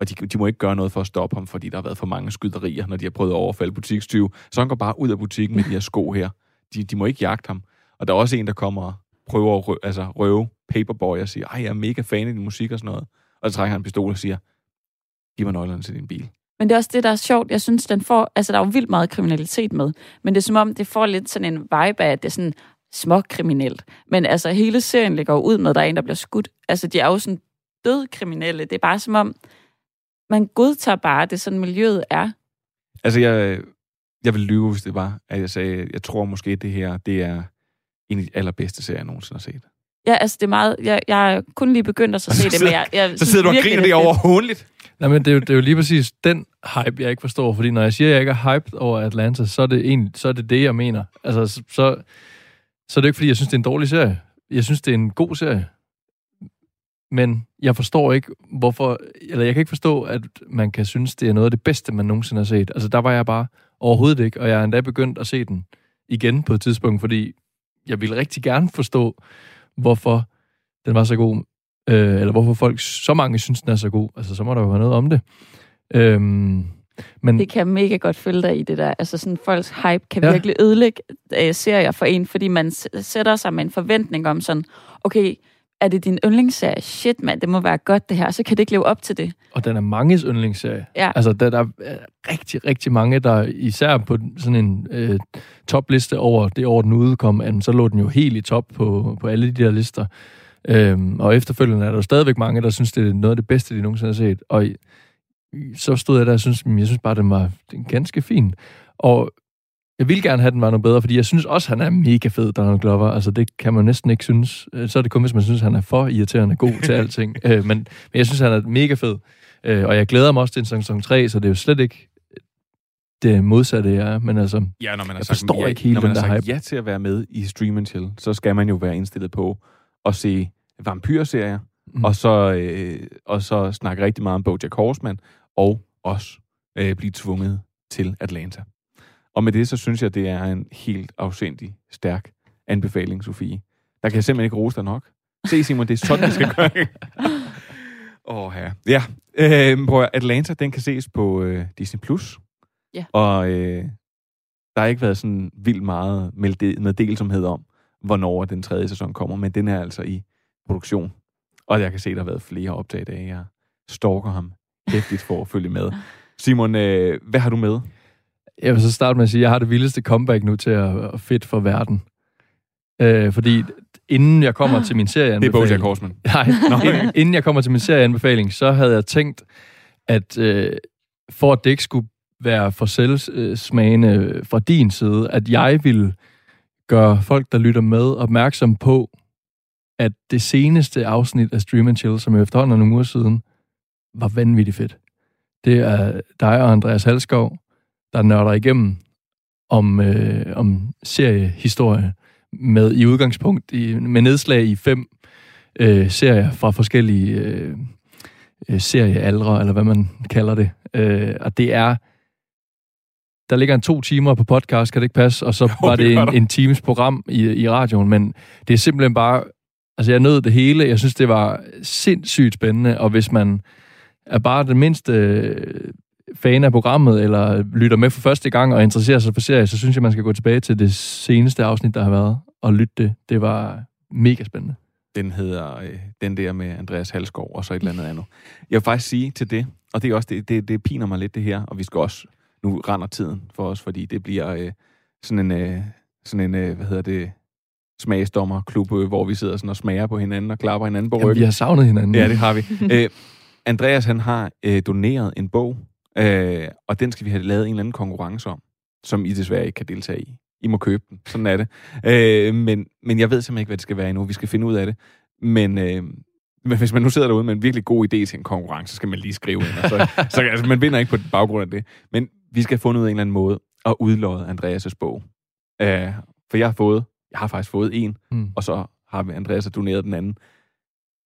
Og de, de må ikke gøre noget for at stoppe ham, fordi der har været for mange skyderier, når de har prøvet at overfalde butikstyve. Så han går bare ud af butikken med de her sko her. De, de må ikke jagte ham. Og der er også en, der kommer og prøver at røve, altså røve Paperboy og siger, ej, jeg er mega fan af din musik og sådan noget. Og så trækker han en pistol og siger, giv mig nøglerne til din bil. men det er også det, der er sjovt. Jeg synes, den får... Altså, der er jo vildt meget kriminalitet med. Men det er som om, det får lidt sådan en vibe af, at det er sådan... småkriminelt. Men altså, hele serien ligger jo ud med, at der er en, der bliver skudt. Altså, de er jo sådan død kriminelle. Det er bare som om, man godtager bare, at det sådan, miljøet er. Altså, jeg, jeg vil lyve, hvis det var, at jeg sagde, jeg tror måske, at det her, det er en af de allerbedste serier, jeg nogensinde har set. Ja, altså, det er meget... Jeg, jeg er kun lige begyndt at så se det, men jeg, jeg Så sidder du og virkelig, griner det det er fedt. overhåndligt. Nej, men det er, jo, det er jo lige præcis den hype, jeg ikke forstår. Fordi når jeg siger, at jeg ikke er hyped over Atlanta, så er det, egentlig, så er det det, jeg mener. Altså, så, så, så er det ikke, fordi jeg synes, det er en dårlig serie. Jeg synes, det er en god serie. Men jeg forstår ikke, hvorfor... Eller jeg kan ikke forstå, at man kan synes, det er noget af det bedste, man nogensinde har set. Altså, der var jeg bare overhovedet ikke. Og jeg er endda begyndt at se den igen på et tidspunkt, fordi jeg ville rigtig gerne forstå, hvorfor den var så god. Øh, eller hvorfor folk, så mange synes, den er så god. Altså, så må der jo være noget om det. Øhm, men Det kan jeg mega godt følge dig i, det der. Altså sådan, folks hype kan Ja. virkelig ødelægge øh, serier for en, fordi man sætter sig med en forventning om sådan, okay, er det din yndlingsserie? Shit, mand, det må være godt det her. Så kan det ikke leve op til det. Og den er manges yndlingsserie. Ja. Altså, der, der er rigtig, rigtig mange, der især på sådan en øh, topliste over det år, den udkom, så lå den jo helt i top på, på alle de der lister. Øhm, og efterfølgende er der stadigvæk mange, der synes, det er noget af det bedste, de nogensinde har set. Og så stod jeg der og synes, "Men jeg synes bare, den var den ganske fin. Og jeg vil gerne have, at den var noget bedre, fordi jeg synes også, han er mega fed, Donald Glover. Altså, det kan man næsten ikke synes. Øh, Så er det kun, hvis man synes, han er for irriterende god til alting. Øh, men, men jeg synes, han er mega fed. Øh, og jeg glæder mig også til en sæson 3, så det er jo slet ikke det modsatte, jeg er. Men altså, Ja, når man jeg sagt, forstår ja, ikke helt når man den har der sagt hype. ja til at være med i Stream and Chill, så skal man jo være indstillet på at se vampyrserier, mm. og, så, øh, og så snakke rigtig meget om BoJack Horseman, og også øh, blive tvunget til Atlanta. Og med det, så synes jeg, det er en helt afsindig stærk anbefaling, Sofie. Der kan jeg simpelthen ikke rose dig nok. Se, Simon, det er sådan, det skal gøre. Åh, oh, ja. Ja, øh, prøv at, Atlanta, den kan ses på øh, Disney+. Plus. Ja. Og øh, der har ikke været sådan vildt meget melde- meddelsomhed om, hvornår den tredje sæson kommer, men den er altså i produktion. Og jeg kan se, der har været flere optag i dag. Jeg stalker ham hæftigt for at følge med. Simon, øh, hvad har du med? Jeg vil så starte med at sige, at jeg har det vildeste comeback nu til at, fedt for verden. Øh, fordi inden jeg kommer til min serie Det er BoJack Horseman. Nej, inden, inden jeg kommer til min serieanbefaling, så havde jeg tænkt, at øh, for at det ikke skulle være for selvsmagende fra din side, at jeg ville gøre folk, der lytter med, opmærksom på, at det seneste afsnit af Stream Chill, som jo efterhånden er nogle uger siden, var vanvittigt fedt. Det er dig og Andreas Halskov, der nørder igennem om, øh, om seriehistorie med i udgangspunkt i, med nedslag i fem øh, serier fra forskellige øh, øh, seriealdre, eller hvad man kalder det. Øh, og det er... Der ligger en to timer på podcast, kan det ikke passe? Og så Jo, var det det en, en times program i, i radioen, men det er simpelthen bare... Altså, jeg nød det hele. Jeg synes, det var sindssygt spændende, og hvis man er bare den mindste fan af programmet, eller lytter med for første gang og interesserer sig for serier, så synes jeg, man skal gå tilbage til det seneste afsnit, der har været, og lytte det. Det var mega spændende. Den hedder øh, den der med Andreas Halskov og så et eller andet andet. Jeg vil faktisk sige til det, og det er også det, det, det piner mig lidt det her, og vi skal også, nu render tiden for os, fordi det bliver øh, sådan en, øh, sådan en øh, hvad hedder det, smagsdommerklub, øh, hvor vi sidder sådan og smager på hinanden og klapper hinanden på Jamen, ryggen. vi har savnet hinanden. Ja, det har vi. Æ, Andreas, han har øh, doneret en bog, øh, og den skal vi have lavet en eller anden konkurrence om, som I desværre ikke kan deltage i. I må købe den. Sådan er det. Øh, men, men jeg ved simpelthen ikke, hvad det skal være endnu. Vi skal finde ud af det. Men, øh, men hvis man nu sidder derude med en virkelig god idé til en konkurrence, så skal man lige skrive ind. Og så, så altså, man vinder ikke på baggrund af det. Men vi skal have fundet ud af en eller anden måde at udlåde Andreas' bog. Øh, for jeg har fået, jeg har faktisk fået en, Mm. og så har vi Andreas doneret den anden.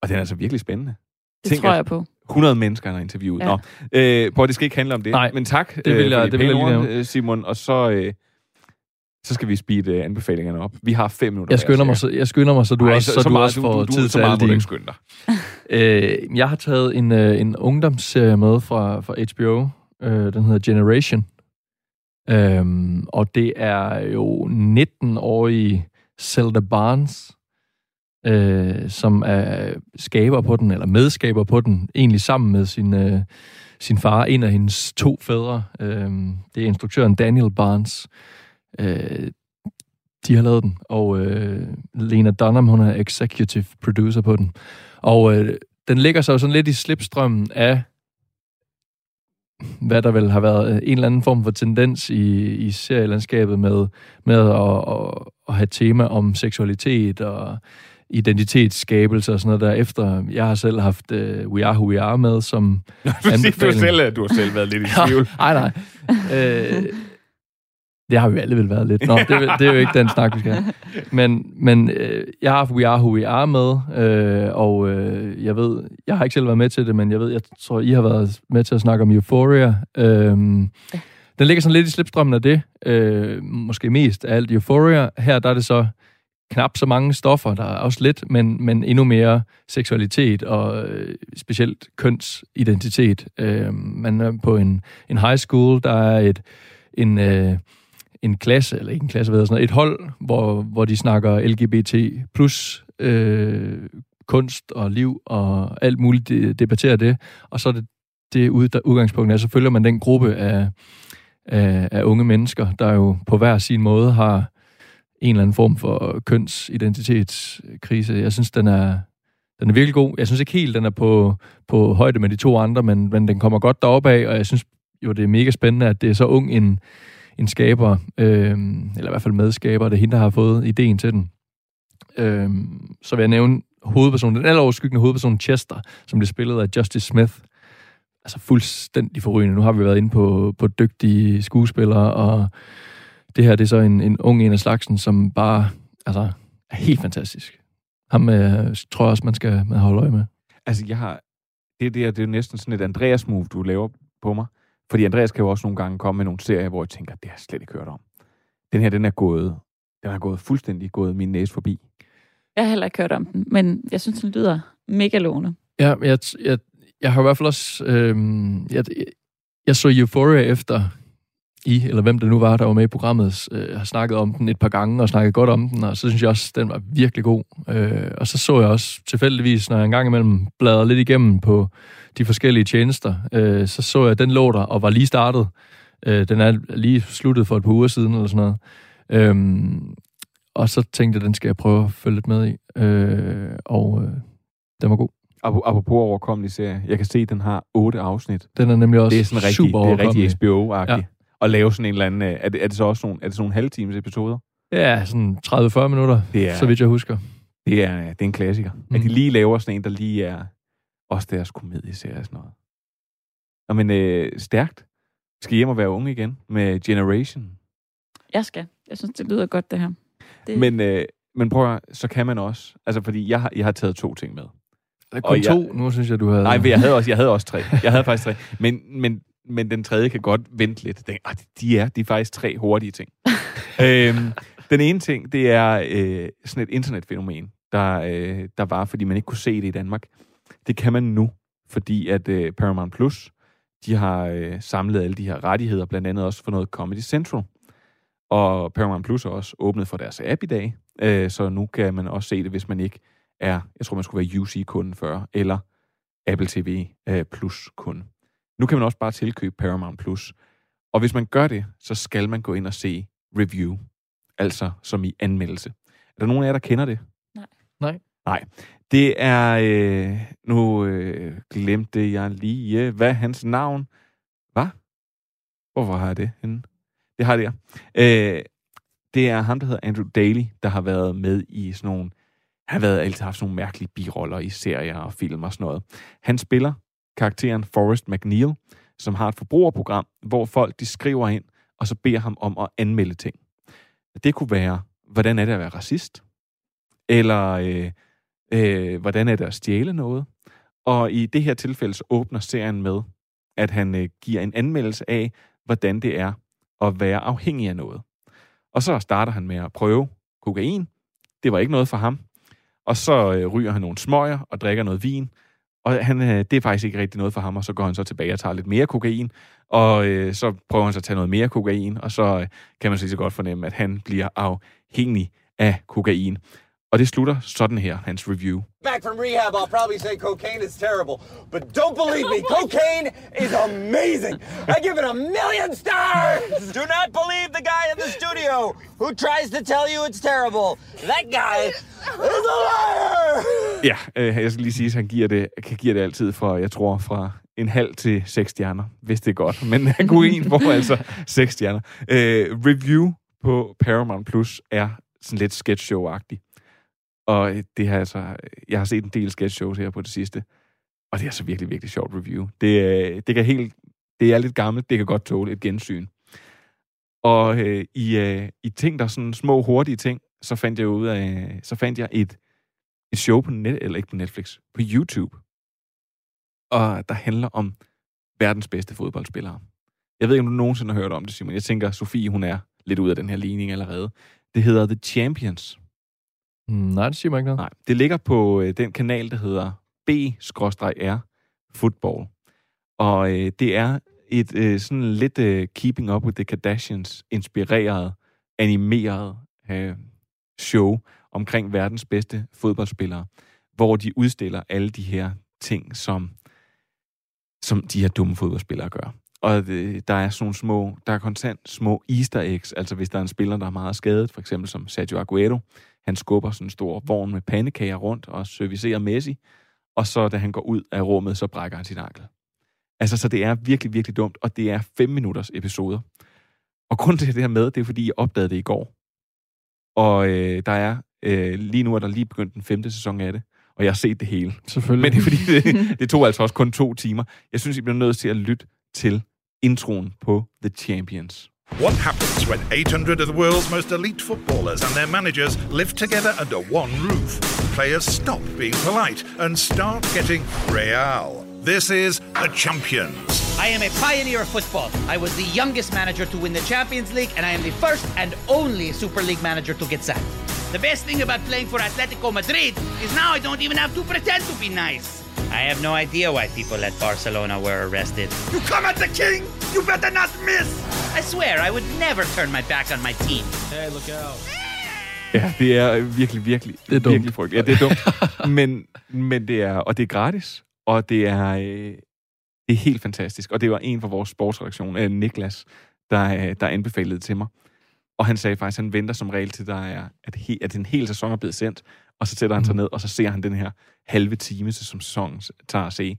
Og den er altså virkelig spændende. Det Tænk, tror at jeg på. 100 mennesker, han har interviewet. Ja. Nå, øh, prøv, det skal ikke handle om det. Nej, men tak det vil øh, jeg- de det vil jeg lige nævne. øh, Simon. Og så, øh, så skal vi speede øh, anbefalingerne op. Vi har fem minutter. Jeg skynder, hver, mig, så, jeg skynder mig, så du Ej, også, så- så, så du meget- også du- får du- du- tid så til alle du dine. skynde dig. Øh, jeg har taget en, øh, en ungdomsserie med fra, fra HBO. Øh, den hedder Generation. Øhm, og det er jo 19-årige Zelda Barnes, øh, som er skaber på den, eller medskaber på den, egentlig sammen med sin, øh, sin far, en af hendes to fædre. Øh, det er instruktøren Daniel Barnes. Øh, de har lavet den, og øh, Lena Dunham, hun er executive producer på den. Og øh, den ligger så sådan lidt i slipstrømmen af, hvad der vel har været øh, en eller anden form for tendens i, i serielandskabet med, med at, at, at have tema om seksualitet og identitetsskabelse og sådan noget der. Efter jeg har selv haft uh, We Are Who We Are med som du siger du selv, du har selv været lidt i tvivl. nej, nej. Øh, det har vi alle vel været lidt. Nå, det, det er jo ikke den snak, vi skal have. Men, men øh, jeg har haft We Are Who We Are med, øh, og øh, jeg ved, jeg har ikke selv været med til det, men jeg ved, jeg tror, I har været med til at snakke om Euphoria. Øh, den ligger sådan lidt i slipstrømmen af det. Øh, måske mest af alt Euphoria. Her der er det så knap så mange stoffer, der er også lidt, men, men endnu mere seksualitet og øh, specielt kønsidentitet. Øh, man er på en, en high school, der er et en, øh, en klasse, eller ikke en klasse, hvad sådan noget, et hold, hvor, hvor de snakker LGBT plus øh, kunst og liv og alt muligt, de, debatterer det. Og så er det, det ud, der, udgangspunkt er, så følger man den gruppe af, af, af unge mennesker, der jo på hver sin måde har en eller anden form for kønsidentitetskrise. Jeg synes, den er, den er virkelig god. Jeg synes ikke helt, den er på, på højde med de to andre, men, men den kommer godt deroppe af, og jeg synes jo, det er mega spændende, at det er så ung en, en skaber, øh, eller i hvert fald medskaber, det er hende, der har fået ideen til den. Øh, så vil jeg nævne hovedpersonen, den alleroverskyggende hovedperson Chester, som bliver spillet af Justice Smith. Altså fuldstændig forrygende. Nu har vi været inde på, på dygtige skuespillere, og det her det er så en, en ung en af slagsen, som bare altså, er helt fantastisk. Ham øh, tror jeg også, man skal man holde øje med. Altså, jeg har... Det, det, det er jo næsten sådan et Andreas-move, du laver på mig. Fordi Andreas kan jo også nogle gange komme med nogle serier, hvor jeg tænker, det har jeg slet ikke hørt om. Den her, den er gået, den er gået fuldstændig gået min næse forbi. Jeg har heller ikke hørt om den, men jeg synes, den lyder mega lovende. Ja, jeg, jeg, jeg har i hvert fald også... Øh, jeg, jeg så Euphoria efter i, eller hvem det nu var, der var med i programmet, øh, har snakket om den et par gange og snakket godt om den, og så synes jeg også, den var virkelig god. Øh, og så så jeg også tilfældigvis, når jeg engang imellem bladrede lidt igennem på de forskellige tjenester, øh, så så jeg, at den lå der og var lige startet. Øh, den er lige sluttet for et par uger siden, eller sådan noget. Øh, og så tænkte jeg, den skal jeg prøve at følge lidt med i. Øh, og øh, den var god. Apropos overkommelig serie. Jeg kan se, at den har otte afsnit. Den er nemlig også det er sådan rigtig, super Det er rigtig HBO-agtigt. Ja at lave sådan en eller anden... Er det, er det så også nogle, er det sådan nogle halvtimes episoder? Ja, sådan 30-40 minutter, det er, så vidt jeg husker. Det er, det er en klassiker. Mm. At de lige laver sådan en, der lige er også deres komedieserie og sådan noget. Og men øh, stærkt. Skal hjem og være unge igen med Generation. Jeg skal. Jeg synes, det lyder godt, det her. Det... Men, øh, men prøv at, så kan man også. Altså, fordi jeg har, jeg har taget to ting med. Kun og to? Jeg, nu synes jeg, du havde... Nej, jeg havde også, jeg havde også tre. Jeg havde faktisk tre. Men, men men den tredje kan godt vente lidt. Den, ah, de er, de er faktisk tre hurtige ting. øhm, den ene ting, det er øh, sådan et internetfænomen, der, øh, der var, fordi man ikke kunne se det i Danmark. Det kan man nu, fordi at øh, Paramount Plus, de har øh, samlet alle de her rettigheder, blandt andet også for noget Comedy Central. Og Paramount Plus er også åbnet for deres app i dag, øh, så nu kan man også se det, hvis man ikke er, jeg tror man skulle være UC-kunden før, eller Apple TV øh, Plus-kunde. Nu kan man også bare tilkøbe Paramount+. Plus. Og hvis man gør det, så skal man gå ind og se review. Altså som i anmeldelse. Er der nogen af jer, der kender det? Nej. Nej. Nej. Det er... Øh, nu øh, glemte jeg lige... Hvad er hans navn? Hvad? Hvorfor har jeg det henne? Det har det, ja. Øh, det er ham, der hedder Andrew Daly, der har været med i sådan nogle... Han har været, altid haft sådan nogle mærkelige biroller i serier og film og sådan noget. Han spiller karakteren Forrest McNeil, som har et forbrugerprogram, hvor folk de skriver ind, og så beder ham om at anmelde ting. Det kunne være, hvordan er det at være racist? Eller øh, øh, hvordan er det at stjæle noget? Og i det her tilfælde så åbner serien med, at han øh, giver en anmeldelse af, hvordan det er at være afhængig af noget. Og så starter han med at prøve kokain. Det var ikke noget for ham. Og så øh, ryger han nogle smøger og drikker noget vin, og han, øh, det er faktisk ikke rigtig noget for ham, og så går han så tilbage og tager lidt mere kokain, og øh, så prøver han så at tage noget mere kokain, og så øh, kan man så så godt fornemme, at han bliver afhængig af kokain. Og det slutter sådan her, hans review. Back from rehab, I'll probably say cocaine is terrible. But don't believe me, cocaine is amazing. I give it a million stars. Do not believe the guy in the studio who tries to tell you it's terrible. That guy is a liar. Ja, øh, jeg skal lige sige, at han giver det, kan give det altid for, jeg tror, fra en halv til seks stjerner, hvis det er godt. Men Queen får altså seks stjerner. Øh, review på Paramount Plus er sådan lidt sketch show-agtig. Og øh, det har altså, jeg har set en del sketch shows her på det sidste, og det er altså virkelig, virkelig sjovt review. Det, øh, det kan helt, det er lidt gammelt, det kan godt tåle et gensyn. Og øh, i, øh, i ting, der er sådan små, hurtige ting, så fandt jeg ud af, så fandt jeg et, et show på net, eller ikke på Netflix, på YouTube. Og der handler om verdens bedste fodboldspillere. Jeg ved ikke, om du nogensinde har hørt om det, Simon. Jeg tænker, Sofie, hun er lidt ud af den her ligning allerede. Det hedder The Champions. Mm, nej, det siger mig ikke noget. Nej, det ligger på øh, den kanal, der hedder B-R Football. Og øh, det er et øh, sådan lidt øh, Keeping Up with the Kardashians inspireret, animeret øh, show omkring verdens bedste fodboldspillere, hvor de udstiller alle de her ting, som, som de her dumme fodboldspillere gør. Og øh, der er sådan nogle små, der er konstant små easter eggs, altså hvis der er en spiller, der er meget skadet, for eksempel som Sergio Aguero, han skubber sådan en stor vogn med pandekager rundt og servicerer Messi, og så da han går ud af rummet, så brækker han sin ankel. Altså, så det er virkelig, virkelig dumt, og det er fem minutters episoder. Og grunden til det her med, det er fordi, jeg opdagede det i går. Og øh, der er, øh, lige nu er der lige begyndt den femte sæson af det, og jeg har set det hele. Selvfølgelig. Men det er fordi, det, det tog altså også kun to timer. Jeg synes, I bliver nødt til at lytte til introen på The Champions. What happens when 800 of the world's most elite footballers and their managers live together under one roof? Players stop being polite and start getting real. This is The Champions. I am a pioneer of football. I was the youngest manager to win the Champions League, and I am the first and only Super League manager to get sacked. The best thing about playing for Atletico Madrid is now I don't even have to pretend to be nice. I have no idea why people at Barcelona were arrested. You come at the king! You better not miss! I swear, I would never turn my back on my team. Hey, look out. Ja, det er virkelig, virkelig, Det er dumt. virkelig frygteligt. Ja, det er dumt. men, men det er, og det er gratis, og det er, øh, det er helt fantastisk. Og det var en fra vores sportsredaktion, øh, Niklas, der, øh, der anbefalede det til mig. Og han sagde faktisk, at han venter som regel til, der er, at, he, at en hel sæson er blevet sendt, og så sætter han sig ned, og så ser han den her halve time, som sæsonen tager at se.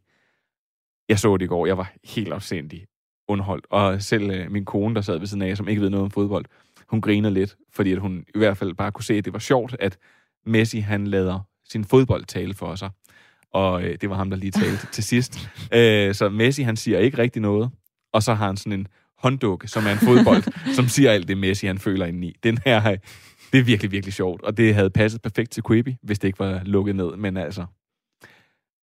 Jeg så det i går, jeg var helt afsindig underholdt, og selv øh, min kone, der sad ved siden af, som ikke ved noget om fodbold, hun griner lidt, fordi at hun i hvert fald bare kunne se, at det var sjovt, at Messi, han lader sin fodbold tale for sig. Og øh, det var ham, der lige talte til sidst. Øh, så Messi, han siger ikke rigtig noget, og så har han sådan en hånddukke, som er en fodbold, som siger alt det Messi, han føler indeni. Den her, øh, det er virkelig, virkelig sjovt, og det havde passet perfekt til Quibi, hvis det ikke var lukket ned, men altså...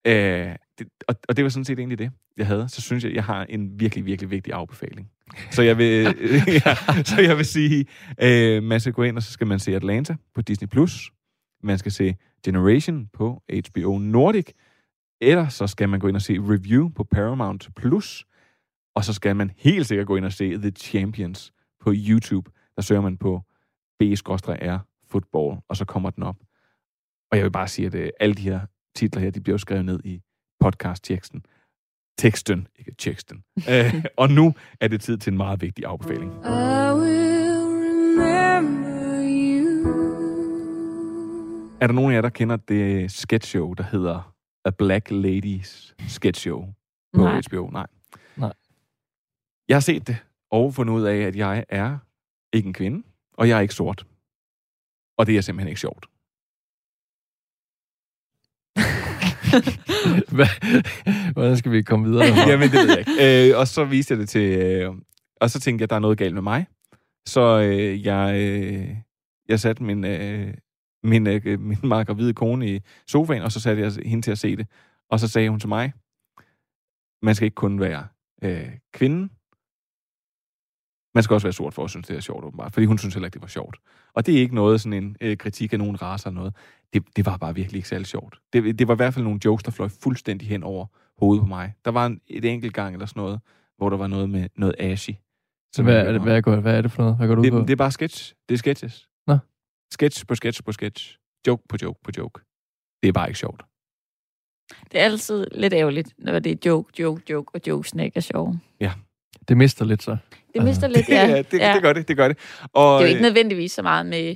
Øh, det, og, og det var sådan set egentlig det, jeg havde. Så synes jeg, jeg har en virkelig, virkelig vigtig afbefaling. Så jeg vil, ja, så jeg vil sige, øh, man skal gå ind, og så skal man se Atlanta på Disney+. Plus. Man skal se Generation på HBO Nordic. Eller så skal man gå ind og se Review på Paramount Plus. Og så skal man helt sikkert gå ind og se The Champions på YouTube. Der søger man på B-R Football, og så kommer den op. Og jeg vil bare sige, at øh, alle de her titler her, de bliver jo skrevet ned i podcast-teksten. Teksten, ikke teksten. øh, og nu er det tid til en meget vigtig afbefaling. I will remember you. Er der nogen af jer, der kender det sketch show, der hedder A Black Ladies Sketch Show på Nej. HBO? Nej. Nej. Jeg har set det, og fundet ud af, at jeg er ikke en kvinde, og jeg er ikke sort. Og det er simpelthen ikke sjovt. Hvad- Hvordan skal vi komme videre? Jamen, det ved jeg ikke. Øh, og så viste jeg det til... Øh, og så tænkte jeg, at der er noget galt med mig. Så øh, jeg, øh, jeg satte min, øh, min, øh, min meget kone i sofaen, og så satte jeg hende til at se det. Og så sagde hun til mig, man skal ikke kun være øh, kvinden, man skal også være sort for at synes, det er sjovt, åbenbart. Fordi hun synes heller ikke, det var sjovt. Og det er ikke noget sådan en øh, kritik af nogen raser eller noget. Det, det var bare virkelig ikke særlig sjovt. Det, det var i hvert fald nogle jokes, der fløj fuldstændig hen over hovedet på mig. Der var en, et enkelt gang eller sådan noget, hvor der var noget med noget ashy. Så hvad er, det, hvad, går, hvad er det for noget? Hvad går du ud det, på? det er bare sketch. Det er sketches. Nå. Sketch på sketch på sketch. joke på joke på joke. Det er bare ikke sjovt. Det er altid lidt ærgerligt, når det er joke, joke, joke, og jokesene ikke er sjove. Ja. Det mister lidt så. Det mister lidt, ja. ja, det, ja. det gør det, det gør det. Og, Det er jo ikke øh, nødvendigvis så meget med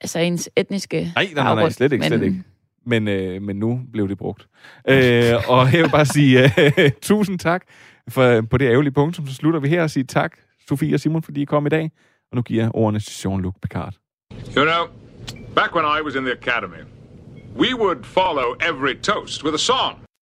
altså ens etniske Nej, nej, nej, nej slet ikke, men slet ikke. Men, øh, men nu blev det brugt. Øh, og jeg vil bare sige øh, tusind tak for, på det ærgerlige punkt, så slutter vi her og siger tak, Sofie og Simon, fordi I kom i dag. Og nu giver jeg ordene til Jean-Luc Picard. You know, back when I was in the academy, we would follow every toast with a song.